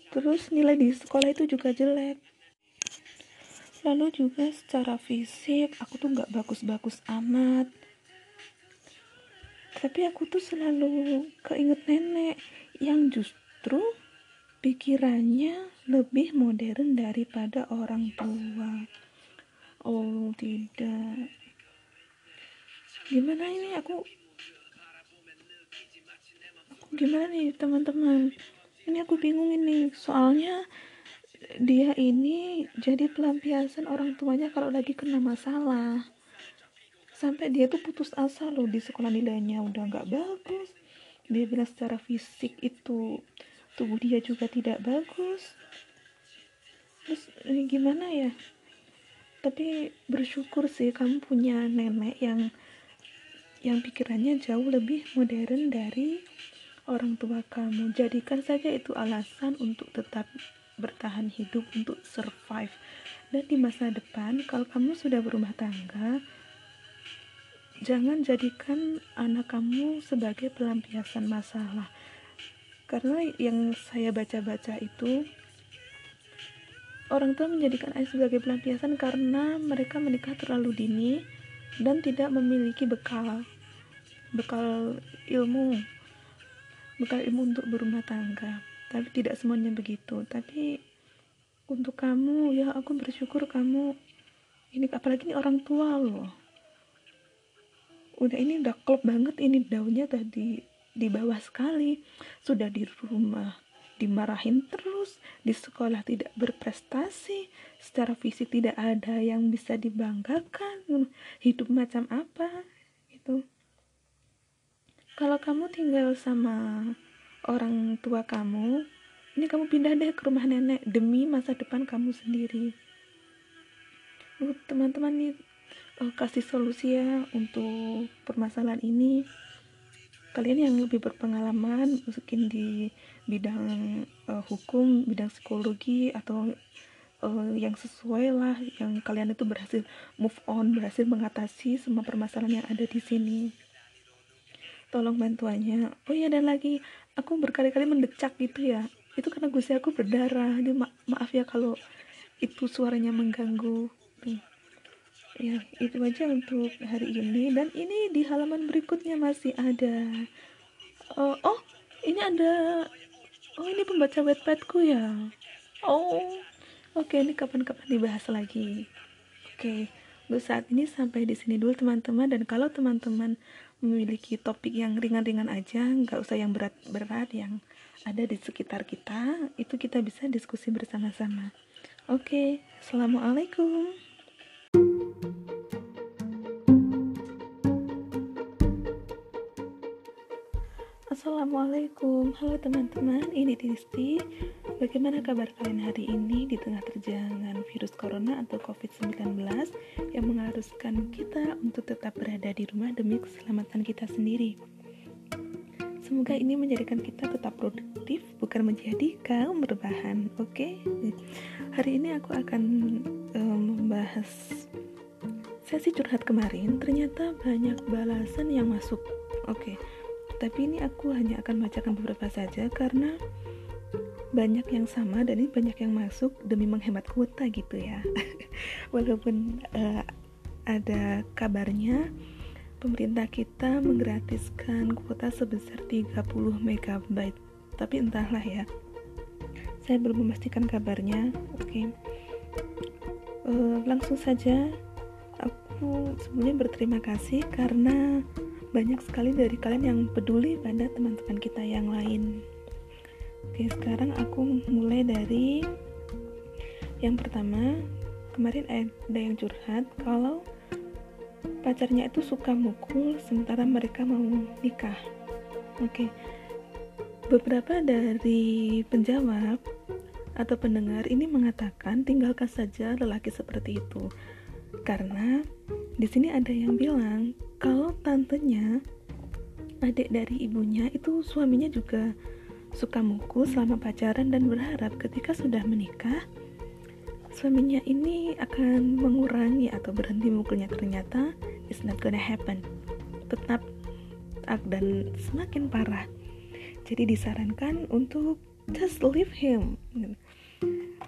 Terus nilai di sekolah itu juga jelek. Lalu juga secara fisik aku tuh nggak bagus-bagus amat. Tapi aku tuh selalu keinget nenek yang justru pikirannya lebih modern daripada orang tua. Oh tidak. Gimana ini? Aku gimana nih teman-teman ini aku bingung ini. Soalnya dia ini jadi pelampiasan orang tuanya kalau lagi kena masalah. Sampai dia tuh putus asa loh di sekolah nilainya. Udah nggak bagus. Dia bilang secara fisik itu tubuh dia juga tidak bagus. Terus ini gimana ya? Tapi bersyukur sih kamu punya nenek yang yang pikirannya jauh lebih modern dari orang tua kamu. Jadikan saja itu alasan untuk tetap bertahan hidup untuk survive. Dan di masa depan kalau kamu sudah berumah tangga jangan jadikan anak kamu sebagai pelampiasan masalah. Karena yang saya baca-baca itu orang tua menjadikan ayah sebagai pelampiasan karena mereka menikah terlalu dini dan tidak memiliki bekal bekal ilmu bekal ilmu untuk berumah tangga. Tapi tidak semuanya begitu. Tapi untuk kamu ya aku bersyukur kamu ini apalagi ini orang tua loh. Udah ini udah klop banget ini daunnya tadi di bawah sekali. Sudah di rumah dimarahin terus. Di sekolah tidak berprestasi. Secara fisik tidak ada yang bisa dibanggakan. Hidup macam apa kalau kamu tinggal sama orang tua kamu ini kamu pindah deh ke rumah nenek demi masa depan kamu sendiri. Teman-teman nih uh, kasih solusi ya untuk permasalahan ini. Kalian yang lebih berpengalaman mungkin di bidang uh, hukum bidang psikologi atau uh, yang sesuai lah yang kalian itu berhasil move on berhasil mengatasi semua permasalahan yang ada di sini tolong bantuannya. Oh iya dan lagi aku berkali-kali mendecak gitu ya. Itu karena gusi aku berdarah. Jadi ma maaf ya kalau itu suaranya mengganggu. Nih ya itu aja untuk hari ini. Dan ini di halaman berikutnya masih ada. Uh, oh ini ada oh ini pembaca wetpadku ya? Oh oke okay, ini kapan-kapan dibahas lagi. Oke okay. untuk saat ini sampai di sini dulu teman-teman. Dan kalau teman-teman memiliki topik yang ringan-ringan aja nggak usah yang berat-berat yang ada di sekitar kita itu kita bisa diskusi bersama-sama. Oke okay, assalamualaikum. Assalamualaikum. Halo teman-teman, ini Tisti Bagaimana kabar kalian hari ini di tengah terjangan virus corona atau COVID-19 yang mengharuskan kita untuk tetap berada di rumah demi keselamatan kita sendiri Semoga ini menjadikan kita tetap produktif, bukan menjadi kaum berbahan, oke? Okay? Hari ini aku akan um, membahas sesi curhat kemarin, ternyata banyak balasan yang masuk Oke, okay tapi ini aku hanya akan bacakan beberapa saja karena banyak yang sama dan ini banyak yang masuk demi menghemat kuota gitu ya [laughs] walaupun uh, ada kabarnya pemerintah kita menggratiskan kuota sebesar 30 MB tapi entahlah ya saya belum memastikan kabarnya oke okay. uh, eh, langsung saja aku sebelumnya berterima kasih karena banyak sekali dari kalian yang peduli pada teman-teman kita yang lain. Oke, sekarang aku mulai dari yang pertama. Kemarin ada yang curhat kalau pacarnya itu suka mukul sementara mereka mau nikah. Oke. Beberapa dari penjawab atau pendengar ini mengatakan tinggalkan saja lelaki seperti itu. Karena di sini ada yang bilang kalau tantenya adik dari ibunya itu suaminya juga suka mukul selama pacaran dan berharap ketika sudah menikah suaminya ini akan mengurangi atau berhenti mukulnya. Ternyata it's not gonna happen. Tetap dan semakin parah. Jadi disarankan untuk just leave him.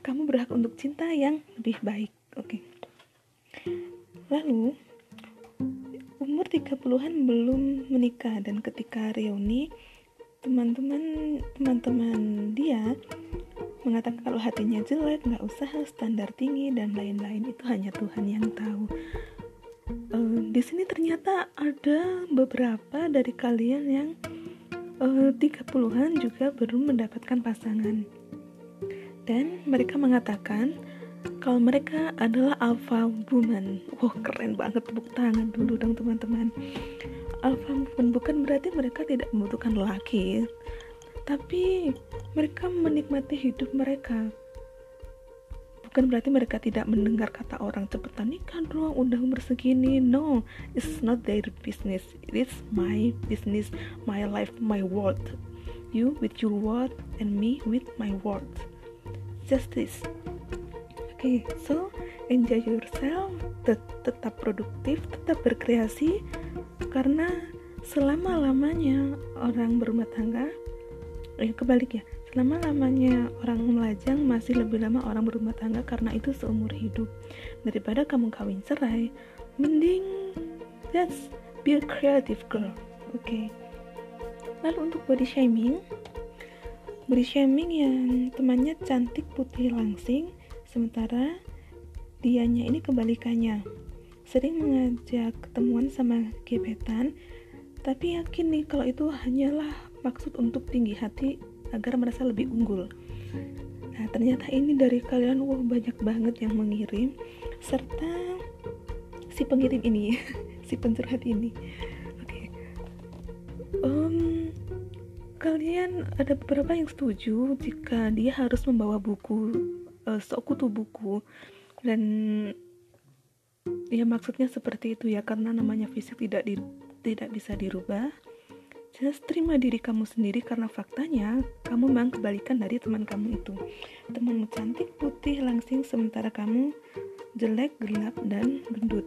Kamu berhak untuk cinta yang lebih baik. Oke. Okay. lalu umur 30-an belum menikah dan ketika reuni teman-teman teman-teman dia mengatakan kalau hatinya jelek nggak usah standar tinggi dan lain-lain. Itu hanya Tuhan yang tahu. Uh, di sini ternyata ada beberapa dari kalian yang uh, 30-an juga belum mendapatkan pasangan. Dan mereka mengatakan kalau mereka adalah alpha woman. Wow keren banget tepuk tangan dulu dong teman-teman alpha woman bukan berarti mereka tidak membutuhkan laki tapi mereka menikmati hidup mereka. Bukan berarti mereka tidak mendengar kata orang cepetan nikah dong udah umur segini. No it's not their business. It's my business my life my world. You with your word and me with my word just this okay, so enjoy yourself tet tetap produktif tetap berkreasi karena selama lamanya orang berumah tangga eh kebalik ya selama lamanya orang melajang masih lebih lama orang berumah tangga karena itu seumur hidup daripada kamu kawin cerai mending just be a creative girl oke okay. lalu untuk body shaming body shaming yang temannya cantik putih langsing Sementara dianya ini kebalikannya. Sering mengajak ketemuan sama gebetan, tapi yakin nih kalau itu hanyalah maksud untuk tinggi hati agar merasa lebih unggul. Nah, ternyata ini dari kalian wah banyak banget yang mengirim serta si pengirim ini, [laughs] si pencurhat ini. Oke. Okay. Um, kalian ada beberapa yang setuju jika dia harus membawa buku uh, sekutu buku dan ya maksudnya seperti itu ya karena namanya fisik tidak di, tidak bisa dirubah just terima diri kamu sendiri karena faktanya kamu memang kebalikan dari teman kamu itu temanmu cantik putih langsing sementara kamu jelek gelap dan gendut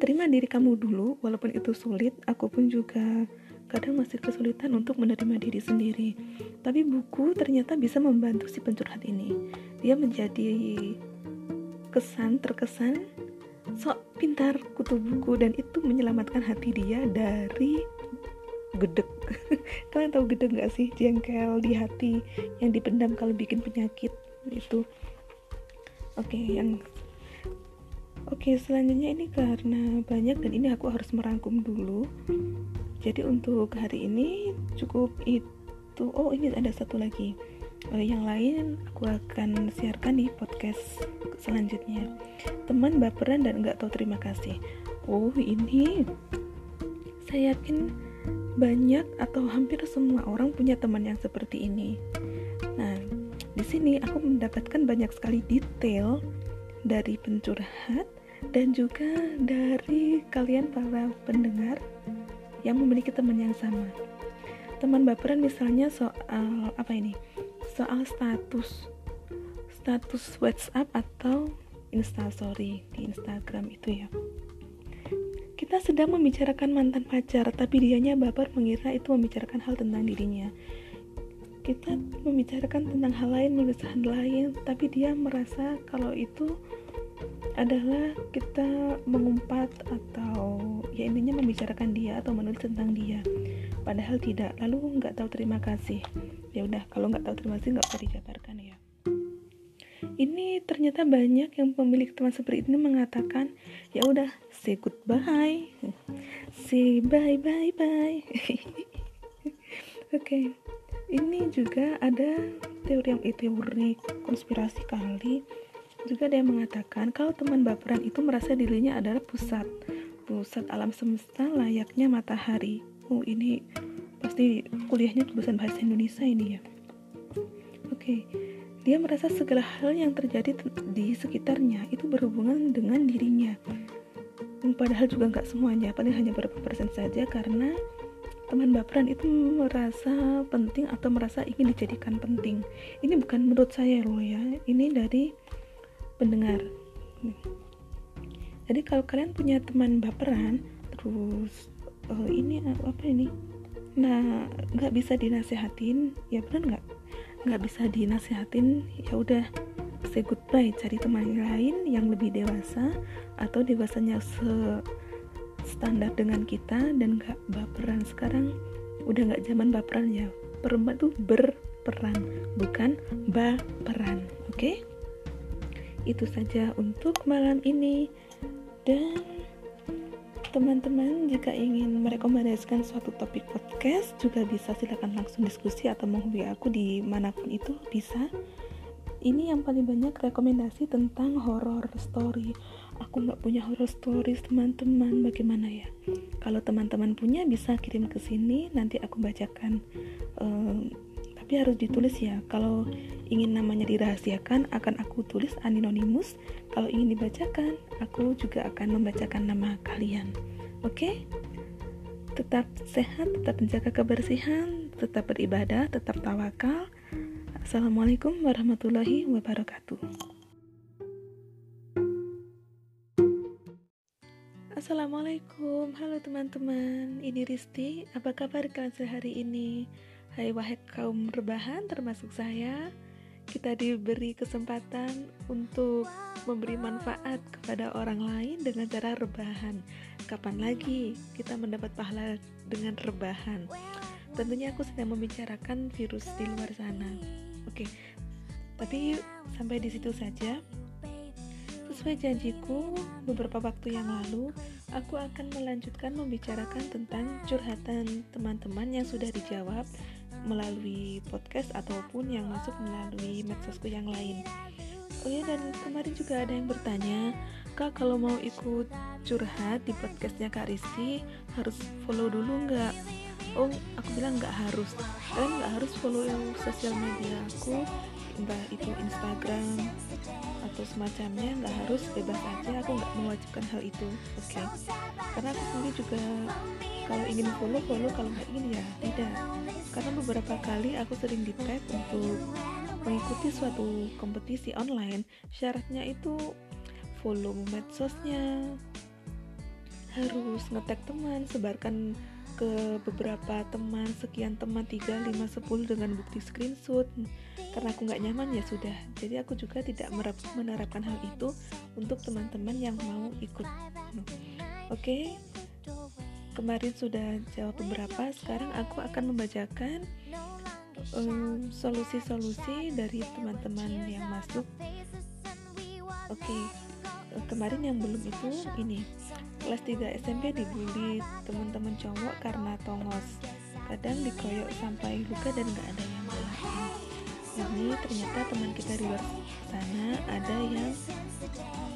terima diri kamu dulu walaupun itu sulit aku pun juga kadang masih kesulitan untuk menerima diri sendiri. Tapi buku ternyata bisa membantu si pencurhat ini. Dia menjadi kesan terkesan sok pintar kutu buku dan itu menyelamatkan hati dia dari gedek. [laughs] Kalian tahu gedek gak sih? Jengkel di hati yang dipendam kalau bikin penyakit itu. Oke, okay, yang Oke, okay, selanjutnya ini karena banyak dan ini aku harus merangkum dulu jadi untuk hari ini cukup itu oh ini ada satu lagi yang lain aku akan siarkan di podcast selanjutnya teman baperan dan nggak tahu terima kasih oh ini saya yakin banyak atau hampir semua orang punya teman yang seperti ini. Nah, di sini aku mendapatkan banyak sekali detail dari pencurhat dan juga dari kalian para pendengar yang memiliki teman yang sama. Teman baperan misalnya soal apa ini? Soal status status WhatsApp atau Instastory di Instagram itu ya. Kita sedang membicarakan mantan pacar, tapi dianya baper mengira itu membicarakan hal tentang dirinya. Kita membicarakan tentang hal lain, menulis hal lain, tapi dia merasa kalau itu adalah kita mengumpat atau ya intinya membicarakan dia atau menulis tentang dia padahal tidak. Lalu nggak tahu terima kasih. Ya udah kalau nggak tahu terima kasih nggak usah dijabarkan ya. Ini ternyata banyak yang pemilik teman seperti ini mengatakan ya udah say goodbye. [laughs] Say bye bye bye. [laughs] Oke. Okay. ini juga ada teori yang eh, teori konspirasi kali. Juga ada yang mengatakan kalau teman baperan itu merasa dirinya adalah pusat, pusat alam semesta layaknya matahari. Oh ini pasti kuliahnya tulisan bahasa Indonesia ini ya. Oke, okay. dia merasa segala hal yang terjadi di sekitarnya itu berhubungan dengan dirinya. Padahal juga nggak semuanya, paling hanya beberapa persen saja karena teman baperan itu merasa penting atau merasa ingin dijadikan penting. Ini bukan menurut saya loh ya, ini dari pendengar jadi kalau kalian punya teman baperan terus uh, ini apa ini? Nah nggak bisa dinasehatin ya benar nggak? Nggak bisa dinasehatin ya udah say goodbye. Cari teman lain yang lebih dewasa atau dewasanya se standar dengan kita dan nggak baperan. Sekarang udah nggak zaman baperan ya. Perempuan tuh berperan bukan baperan oke? Okay? itu saja untuk malam ini. Dan teman-teman jika ingin merekomendasikan suatu topik podcast juga bisa silakan langsung diskusi atau menghubungi aku di mana pun itu bisa. Ini yang paling banyak rekomendasi tentang horror story. Aku nggak punya horror stories teman-teman. Bagaimana ya? Kalau teman-teman punya bisa kirim ke sini. Nanti aku bacakan um, tapi harus ditulis ya. Kalau ingin namanya dirahasiakan akan aku tulis anonymous. Kalau ingin dibacakan aku juga akan membacakan nama kalian. Oke? Okay? tetap sehat tetap menjaga kebersihan tetap beribadah tetap tawakal. Assalamualaikum warahmatullahi wabarakatuh. Assalamualaikum, halo teman-teman. Ini Risti, apa kabar kalian sehari ini? Hai wahai kaum rebahan termasuk saya. Kita diberi kesempatan untuk memberi manfaat kepada orang lain dengan cara rebahan. Kapan lagi kita mendapat pahala dengan rebahan? Tentunya aku sedang membicarakan virus di luar sana. Oke, tapi sampai di situ saja. Sesuai janjiku beberapa waktu yang lalu, aku akan melanjutkan membicarakan tentang curhatan teman-teman yang sudah dijawab melalui podcast ataupun yang masuk melalui medsosku yang lain. Oh ya dan kemarin juga ada yang bertanya, Kak kalau mau ikut curhat di podcastnya Kak Rizky harus follow dulu nggak? Oh aku bilang nggak harus, kalian nggak harus follow sosial media aku, entah itu Instagram atau semacamnya nggak harus bebas aja aku nggak mewajibkan hal itu oke okay? karena aku sendiri juga kalau ingin follow follow kalau nggak ingin ya tidak karena beberapa kali aku sering di untuk mengikuti suatu kompetisi online syaratnya itu follow medsosnya harus ngetek teman sebarkan ke beberapa teman sekian teman 3, 5, 10 dengan bukti screenshot karena aku nggak nyaman ya sudah. Jadi aku juga tidak menerapkan hal itu untuk teman-teman yang mau ikut. Oke. Kemarin sudah jawab beberapa sekarang aku akan membacakan solusi-solusi um, dari teman-teman yang masuk. Oke. Kemarin yang belum itu ini. Kelas 3 SMP dibully teman-teman cowok karena tongos. Kadang dikoyok sampai luka dan gak ada yang marahin ini ternyata teman kita di luar sana ada yang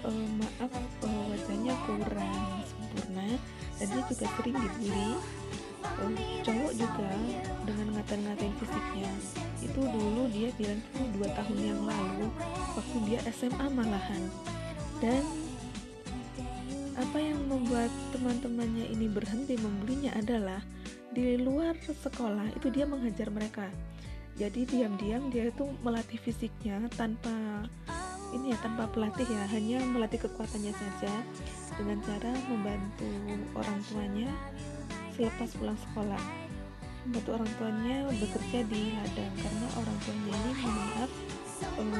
uh, maaf uh, wajahnya kurang sempurna dan dia juga sering dibully. Uh, cowok juga dengan ngata-ngatain fisiknya. Itu dulu dia bilang itu dua tahun yang lalu waktu dia SMA malahan. Dan apa yang membuat teman-temannya ini berhenti membelinya adalah di luar sekolah itu dia menghajar mereka jadi diam-diam dia itu melatih fisiknya tanpa ini ya tanpa pelatih ya hanya melatih kekuatannya saja dengan cara membantu orang tuanya selepas pulang sekolah. Membantu orang tuanya bekerja di ladang karena orang tuanya ini maaf um,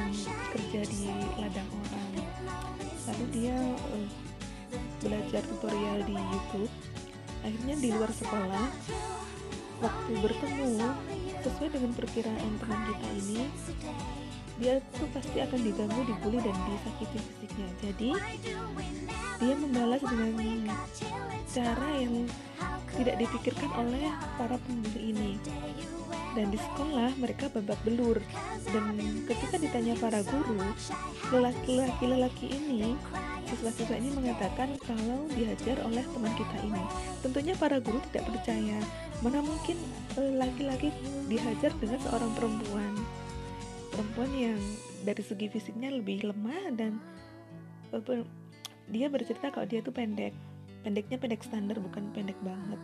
kerja di ladang orang. Lalu dia um, belajar tutorial di YouTube. Akhirnya di luar sekolah waktu bertemu sesuai dengan perkiraan teman kita ini dia tuh pasti akan diganggu, dibully dan disakiti fisiknya. Jadi dia membalas dengan cara yang tidak dipikirkan oleh para pembuli ini. Dan di sekolah mereka babak belur. Dan ketika ditanya para guru, lelaki-lelaki ini siswa-siswa ini mengatakan kalau diajar oleh teman kita ini. Tentunya para guru tidak percaya. Mana mungkin eh, laki-laki dihajar dengan seorang perempuan perempuan yang dari segi fisiknya lebih lemah dan dia bercerita kalau dia tuh pendek pendeknya pendek standar bukan pendek banget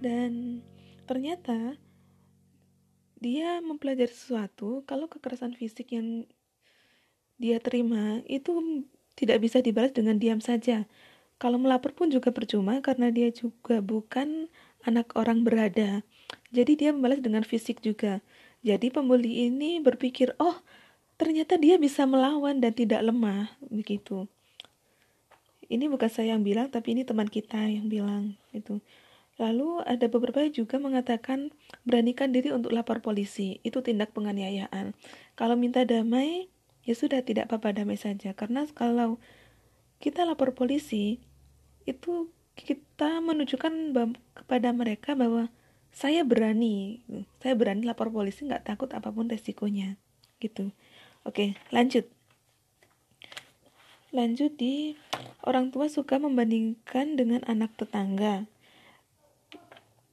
dan ternyata dia mempelajari sesuatu kalau kekerasan fisik yang dia terima itu tidak bisa dibalas dengan diam saja kalau melapor pun juga percuma karena dia juga bukan anak orang berada jadi dia membalas dengan fisik juga jadi pembuli ini berpikir, oh ternyata dia bisa melawan dan tidak lemah, begitu. Ini bukan saya yang bilang, tapi ini teman kita yang bilang itu. Lalu ada beberapa juga mengatakan beranikan diri untuk lapor polisi, itu tindak penganiayaan. Kalau minta damai, ya sudah tidak apa-apa damai saja. Karena kalau kita lapor polisi, itu kita menunjukkan kepada mereka bahwa saya berani. Saya berani lapor polisi nggak takut apa pun resikonya. Gitu. Oke lanjut. Lanjut di orang tua suka membandingkan dengan anak tetangga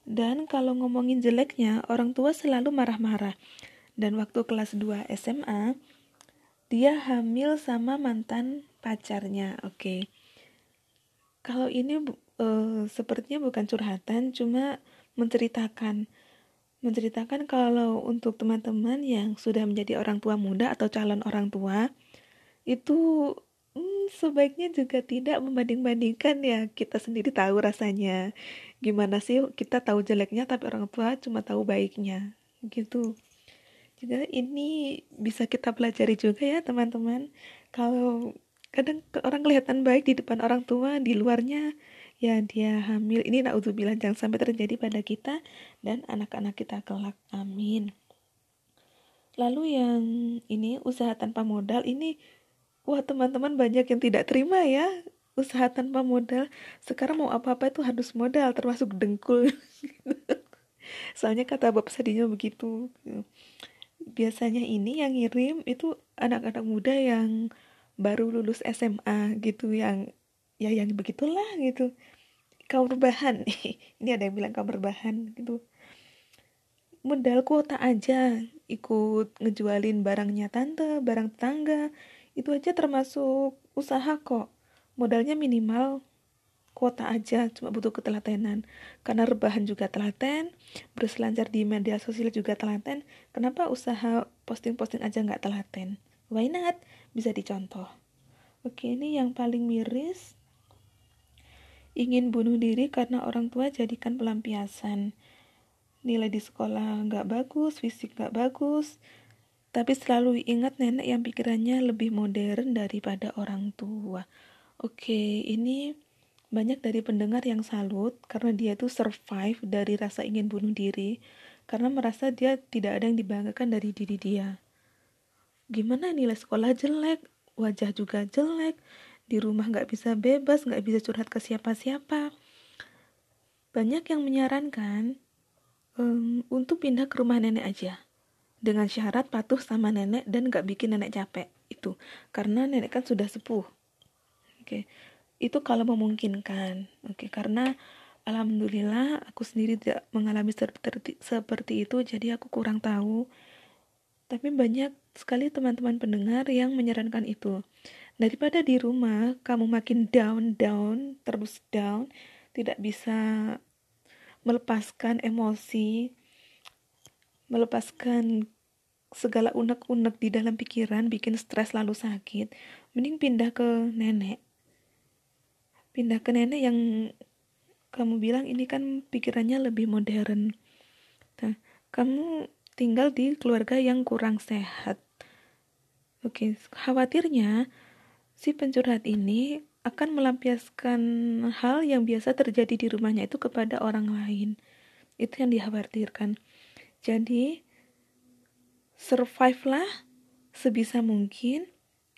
dan kalau ngomongin jeleknya orang tua selalu marah-marah dan waktu kelas 2 SMA dia hamil sama mantan pacarnya oke okay. kalau ini uh, sepertinya bukan curhatan cuma menceritakan menceritakan kalau untuk teman-teman yang sudah menjadi orang tua muda atau calon orang tua itu sebaiknya juga tidak membanding-bandingkan ya. Kita sendiri tahu rasanya. Gimana sih kita tahu jeleknya tapi orang tua cuma tahu baiknya. Gitu. Juga ini bisa kita pelajari juga ya teman-teman. Kalau kadang orang kelihatan baik di depan orang tua di luarnya ya dia hamil. Ini naudzubillah jangan sampai terjadi pada kita dan anak-anak kita kelak. Amin. Lalu yang ini usaha tanpa modal ini wah teman-teman banyak yang tidak terima ya usaha tanpa modal. Sekarang mau apa-apa itu harus modal termasuk dengkul. [laughs] Soalnya kata bapak sadinya begitu. Biasanya ini yang ngirim itu anak-anak muda yang baru lulus SMA gitu yang ya yang begitulah gitu. Kaum rebahan. [laughs] Ini ada yang bilang kaum rebahan gitu. Modal kuota aja ikut ngejualin barangnya tante barang tetangga itu aja termasuk usaha kok. Modalnya minimal kuota aja cuma butuh ketelatenan. Karena rebahan juga telaten berselancar di media sosial juga telaten kenapa usaha posting-posting aja nggak telaten? Why not? Bisa dicontoh. Oke ini yang paling miris. Ingin bunuh diri karena orang tua jadikan pelampiasan. Nilai di sekolah nggak bagus, fisik nggak bagus, tapi selalu ingat nenek yang pikirannya lebih modern daripada orang tua. Oke, ini banyak dari pendengar yang salut karena dia itu survive dari rasa ingin bunuh diri karena merasa dia tidak ada yang dibanggakan dari diri dia. Gimana nilai sekolah jelek, wajah juga jelek, di rumah nggak bisa bebas nggak bisa curhat ke siapa-siapa banyak yang menyarankan um, untuk pindah ke rumah nenek aja dengan syarat patuh sama nenek dan nggak bikin nenek capek. Itu. Karena nenek kan sudah sepuh. Oke. Okay. itu kalau memungkinkan. Oke. Okay. karena Alhamdulillah aku sendiri tidak mengalami seperti, seperti itu jadi aku kurang tahu. Tapi banyak sekali teman-teman pendengar yang menyarankan itu. Daripada di rumah kamu makin down down terus down tidak bisa melepaskan emosi melepaskan segala unek-unek di dalam pikiran bikin stres lalu sakit mending pindah ke nenek pindah ke nenek yang kamu bilang ini kan pikirannya lebih modern. Nah, kamu tinggal di keluarga yang kurang sehat. Oke, khawatirnya si pencurhat ini akan melampiaskan hal yang biasa terjadi di rumahnya itu kepada orang lain. Itu yang dikhawatirkan. Jadi, survive lah sebisa mungkin,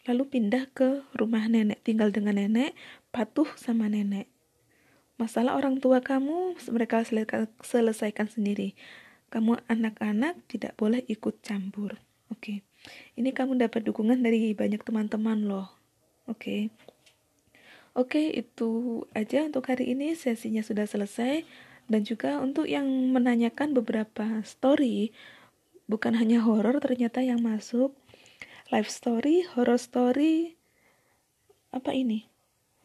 lalu pindah ke rumah nenek, tinggal dengan nenek, patuh sama nenek. Masalah orang tua kamu mereka selesaikan sendiri. Kamu anak-anak tidak boleh ikut campur. Oke. Okay. Ini kamu dapat dukungan dari banyak teman-teman loh. Oke. Okay. Oke, okay, itu aja untuk hari ini. Sesinya sudah selesai dan juga untuk yang menanyakan beberapa story bukan hanya horor ternyata yang masuk live story, horror story apa ini?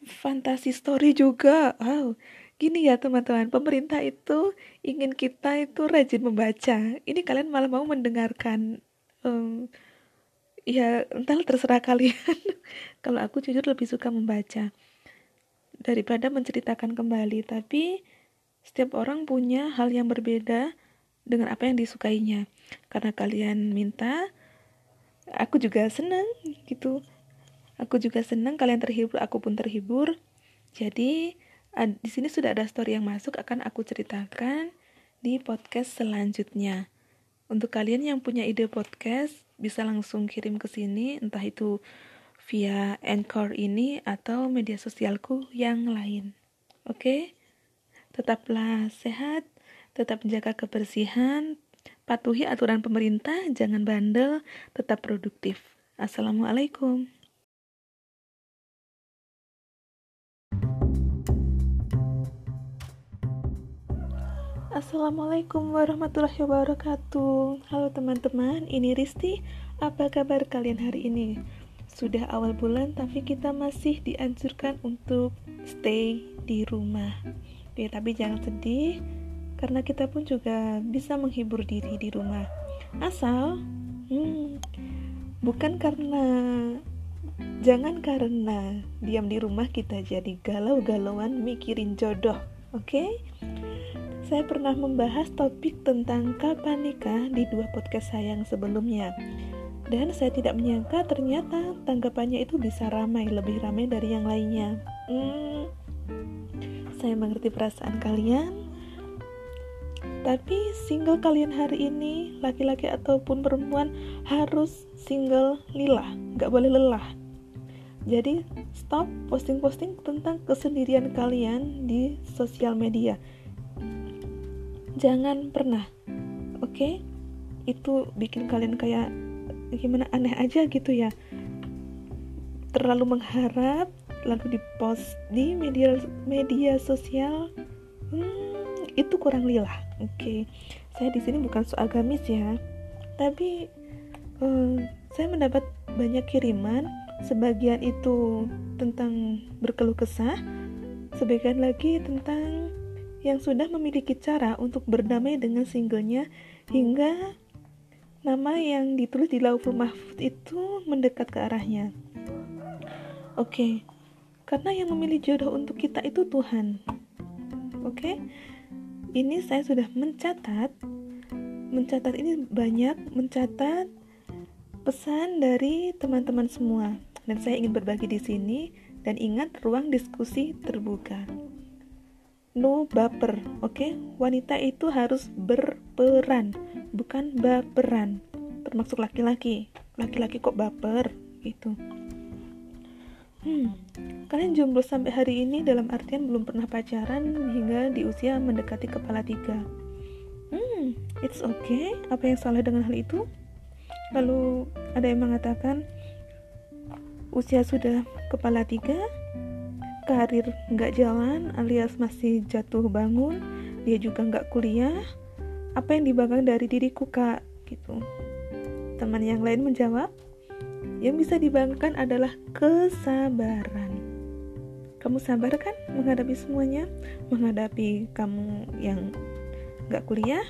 fantasi story juga. Wow, gini ya teman-teman, pemerintah itu ingin kita itu rajin membaca. Ini kalian malah mau mendengarkan. Um, ya entah terserah kalian. [laughs] Kalau aku jujur lebih suka membaca daripada menceritakan kembali. Tapi setiap orang punya hal yang berbeda dengan apa yang disukainya. Karena kalian minta, aku juga senang gitu Aku juga senang kalian terhibur, aku pun terhibur. Jadi di sini sudah ada story yang masuk akan aku ceritakan di podcast selanjutnya. Untuk kalian yang punya ide podcast bisa langsung kirim ke sini entah itu via Anchor ini atau media sosialku yang lain. Oke? Tetaplah sehat, tetap menjaga kebersihan, patuhi aturan pemerintah, jangan bandel, tetap produktif. Assalamualaikum. Assalamualaikum warahmatullahi wabarakatuh Halo teman-teman, ini Risti Apa kabar kalian hari ini? Sudah awal bulan tapi kita masih dianjurkan untuk stay di rumah Oke, tapi jangan sedih Karena kita pun juga bisa menghibur diri di rumah Asal hmm, Bukan karena Jangan karena diam di rumah kita jadi galau-galauan mikirin jodoh Oke? Saya pernah membahas topik tentang kapan nikah di dua podcast saya yang sebelumnya. Dan saya tidak menyangka ternyata tanggapannya itu bisa ramai, lebih ramai dari yang lainnya. Hmm, saya mengerti perasaan kalian. Tapi single kalian hari ini, laki-laki ataupun perempuan, harus single lila, nggak boleh lelah. Jadi stop posting-posting tentang kesendirian kalian di sosial media jangan pernah oke okay? itu bikin kalian kayak gimana aneh aja gitu ya terlalu mengharap lalu dipost di media media sosial hmm, itu kurang lila oke okay. saya di sini bukan soal agamis ya tapi uh, saya mendapat banyak kiriman sebagian itu tentang berkeluh kesah sebagian lagi tentang yang sudah memiliki cara untuk berdamai dengan singlenya hingga nama yang ditulis di Lauful Mahfud itu mendekat ke arahnya. Oke, okay. Karena yang memilih jodoh untuk kita itu Tuhan. Oke, okay? ini saya sudah mencatat, mencatat ini banyak, mencatat pesan dari teman-teman semua, dan saya ingin berbagi di sini. Dan ingat, ruang diskusi terbuka no baper oke okay? wanita itu harus berperan bukan baperan termasuk laki-laki laki-laki kok baper gitu hmm kalian jomblo sampai hari ini dalam artian belum pernah pacaran hingga di usia mendekati kepala tiga. Hmm it's okay apa yang salah dengan hal itu? Lalu ada yang mengatakan usia sudah kepala tiga karir nggak jalan alias masih jatuh bangun dia juga nggak kuliah. Apa yang dibanggakan dari diriku kak? Gitu. Teman yang lain menjawab yang bisa dibanggakan adalah kesabaran kamu sabar kan menghadapi semuanya menghadapi kamu yang nggak kuliah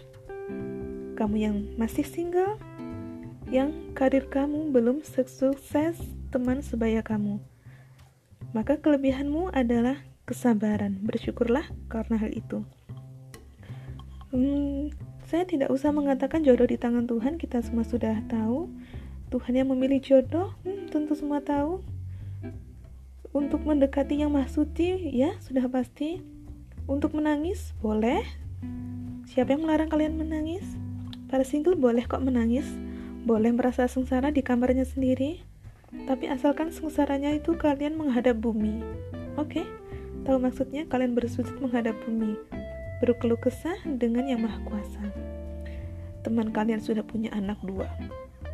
kamu yang masih single yang karir kamu belum sukses teman sebaya kamu maka kelebihanmu adalah kesabaran. Bersyukurlah karena hal itu. Hmm, saya tidak usah mengatakan jodoh di tangan Tuhan, kita semua sudah tahu. Tuhan yang memilih jodoh, hmm, tentu semua tahu. Untuk mendekati yang mahsuti, ya sudah pasti. Untuk menangis, boleh. Siapa yang melarang kalian menangis? Para single boleh kok menangis, boleh merasa sengsara di kamarnya sendiri, tapi asalkan sengsaranya itu kalian menghadap bumi. Oke? Okay? Tahu maksudnya kalian bersujud menghadap bumi. Berkeluh kesah dengan yang maha kuasa. Teman kalian sudah punya anak dua.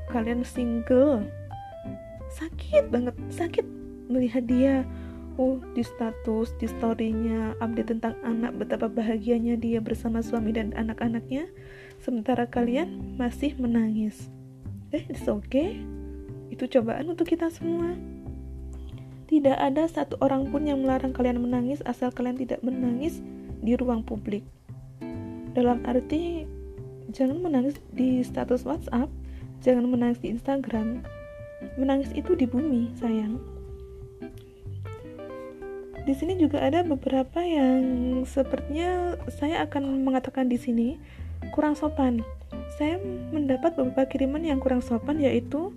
Kalian single. Sakit banget, sakit melihat dia oh di status, di storynya update tentang anak betapa bahagianya dia bersama suami dan anak-anaknya sementara kalian masih menangis eh it's okay itu cobaan untuk kita semua. Tidak ada satu orang pun yang melarang kalian menangis asal kalian tidak menangis di ruang publik. Dalam arti, jangan menangis di status WhatsApp, jangan menangis di Instagram. Menangis itu di bumi, sayang. Di sini juga ada beberapa yang sepertinya saya akan mengatakan di sini kurang sopan. Saya mendapat beberapa kiriman yang kurang sopan yaitu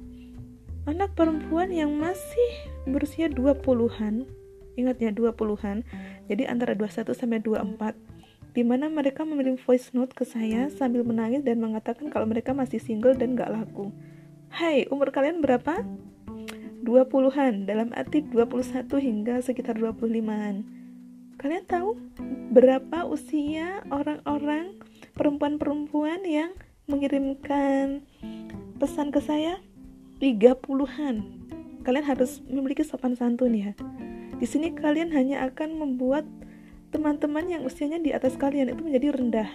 anak perempuan yang masih berusia 20-an ingat ya 20-an jadi antara 21 sampai 24 di mana mereka mengirim voice note ke saya sambil menangis dan mengatakan kalau mereka masih single dan gak laku Hai, umur kalian berapa? 20-an dalam arti 21 hingga sekitar 25-an Kalian tahu berapa usia orang-orang perempuan-perempuan yang mengirimkan pesan ke saya? 30-an. Kalian harus memiliki sopan santun ya. Di sini kalian hanya akan membuat teman-teman yang usianya di atas kalian itu menjadi rendah,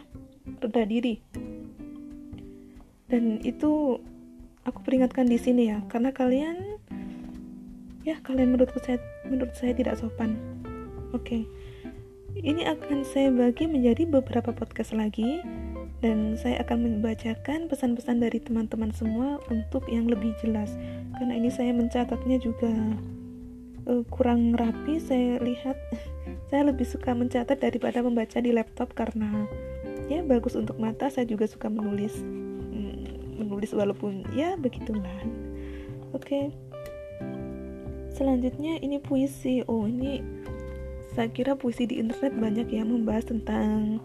rendah diri. Dan itu aku peringatkan di sini ya, karena kalian ya kalian menurut saya menurut saya tidak sopan. Oke. Okay. Ini akan saya bagi menjadi beberapa podcast lagi dan saya akan membacakan pesan-pesan dari teman-teman semua untuk yang lebih jelas karena ini saya mencatatnya juga uh, kurang rapi saya lihat [laughs] saya lebih suka mencatat daripada membaca di laptop karena ya bagus untuk mata saya juga suka menulis hmm, menulis walaupun ya begitulah oke okay. selanjutnya ini puisi oh ini saya kira puisi di internet banyak yang membahas tentang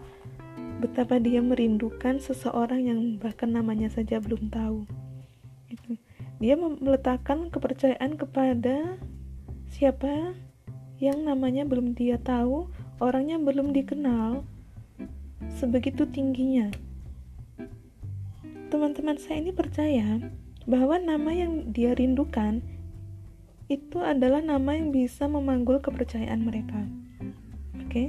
betapa dia merindukan seseorang yang bahkan namanya saja belum tahu. Gitu. Dia meletakkan kepercayaan kepada siapa yang namanya belum dia tahu, orangnya belum dikenal, sebegitu tingginya. Teman-teman saya ini percaya bahwa nama yang dia rindukan itu adalah nama yang bisa memanggul kepercayaan mereka. Oke, okay?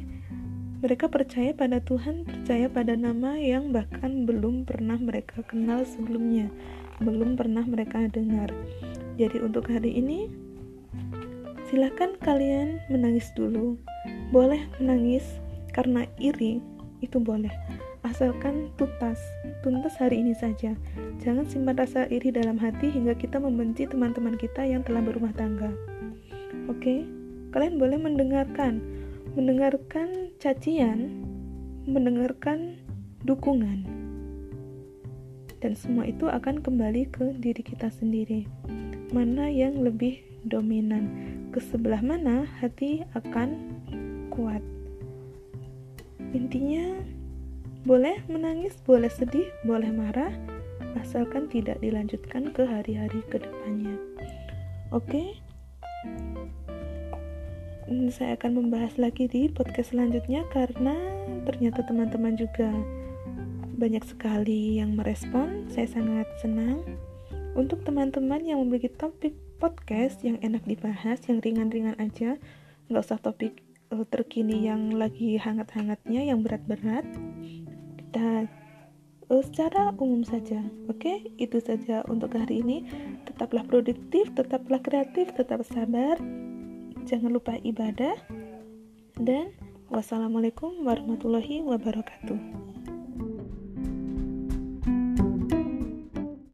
Mereka percaya pada Tuhan, percaya pada nama yang bahkan belum pernah mereka kenal sebelumnya, belum pernah mereka dengar. Jadi untuk hari ini, silahkan kalian menangis dulu. Boleh menangis karena iri, itu boleh. Asalkan tuntas, tuntas hari ini saja. Jangan simpan rasa iri dalam hati hingga kita membenci teman-teman kita yang telah berumah tangga. Oke, kalian boleh mendengarkan mendengarkan cacian, mendengarkan dukungan, dan semua itu akan kembali ke diri kita sendiri. Mana yang lebih dominan, ke sebelah mana hati akan kuat. Intinya, boleh menangis, boleh sedih, boleh marah, asalkan tidak dilanjutkan ke hari-hari ke depannya. Oke, okay? saya akan membahas lagi di podcast selanjutnya karena ternyata teman-teman juga banyak sekali yang merespon. Saya sangat senang. Untuk teman-teman yang memiliki topik podcast yang enak dibahas, yang ringan-ringan aja, nggak usah topik uh, terkini yang lagi hangat-hangatnya yang berat-berat. Kita uh, secara umum saja oke? Okay? itu saja untuk hari ini. Tetaplah produktif tetaplah kreatif tetap sabar. Jangan lupa ibadah. Dan wassalamualaikum warahmatullahi wabarakatuh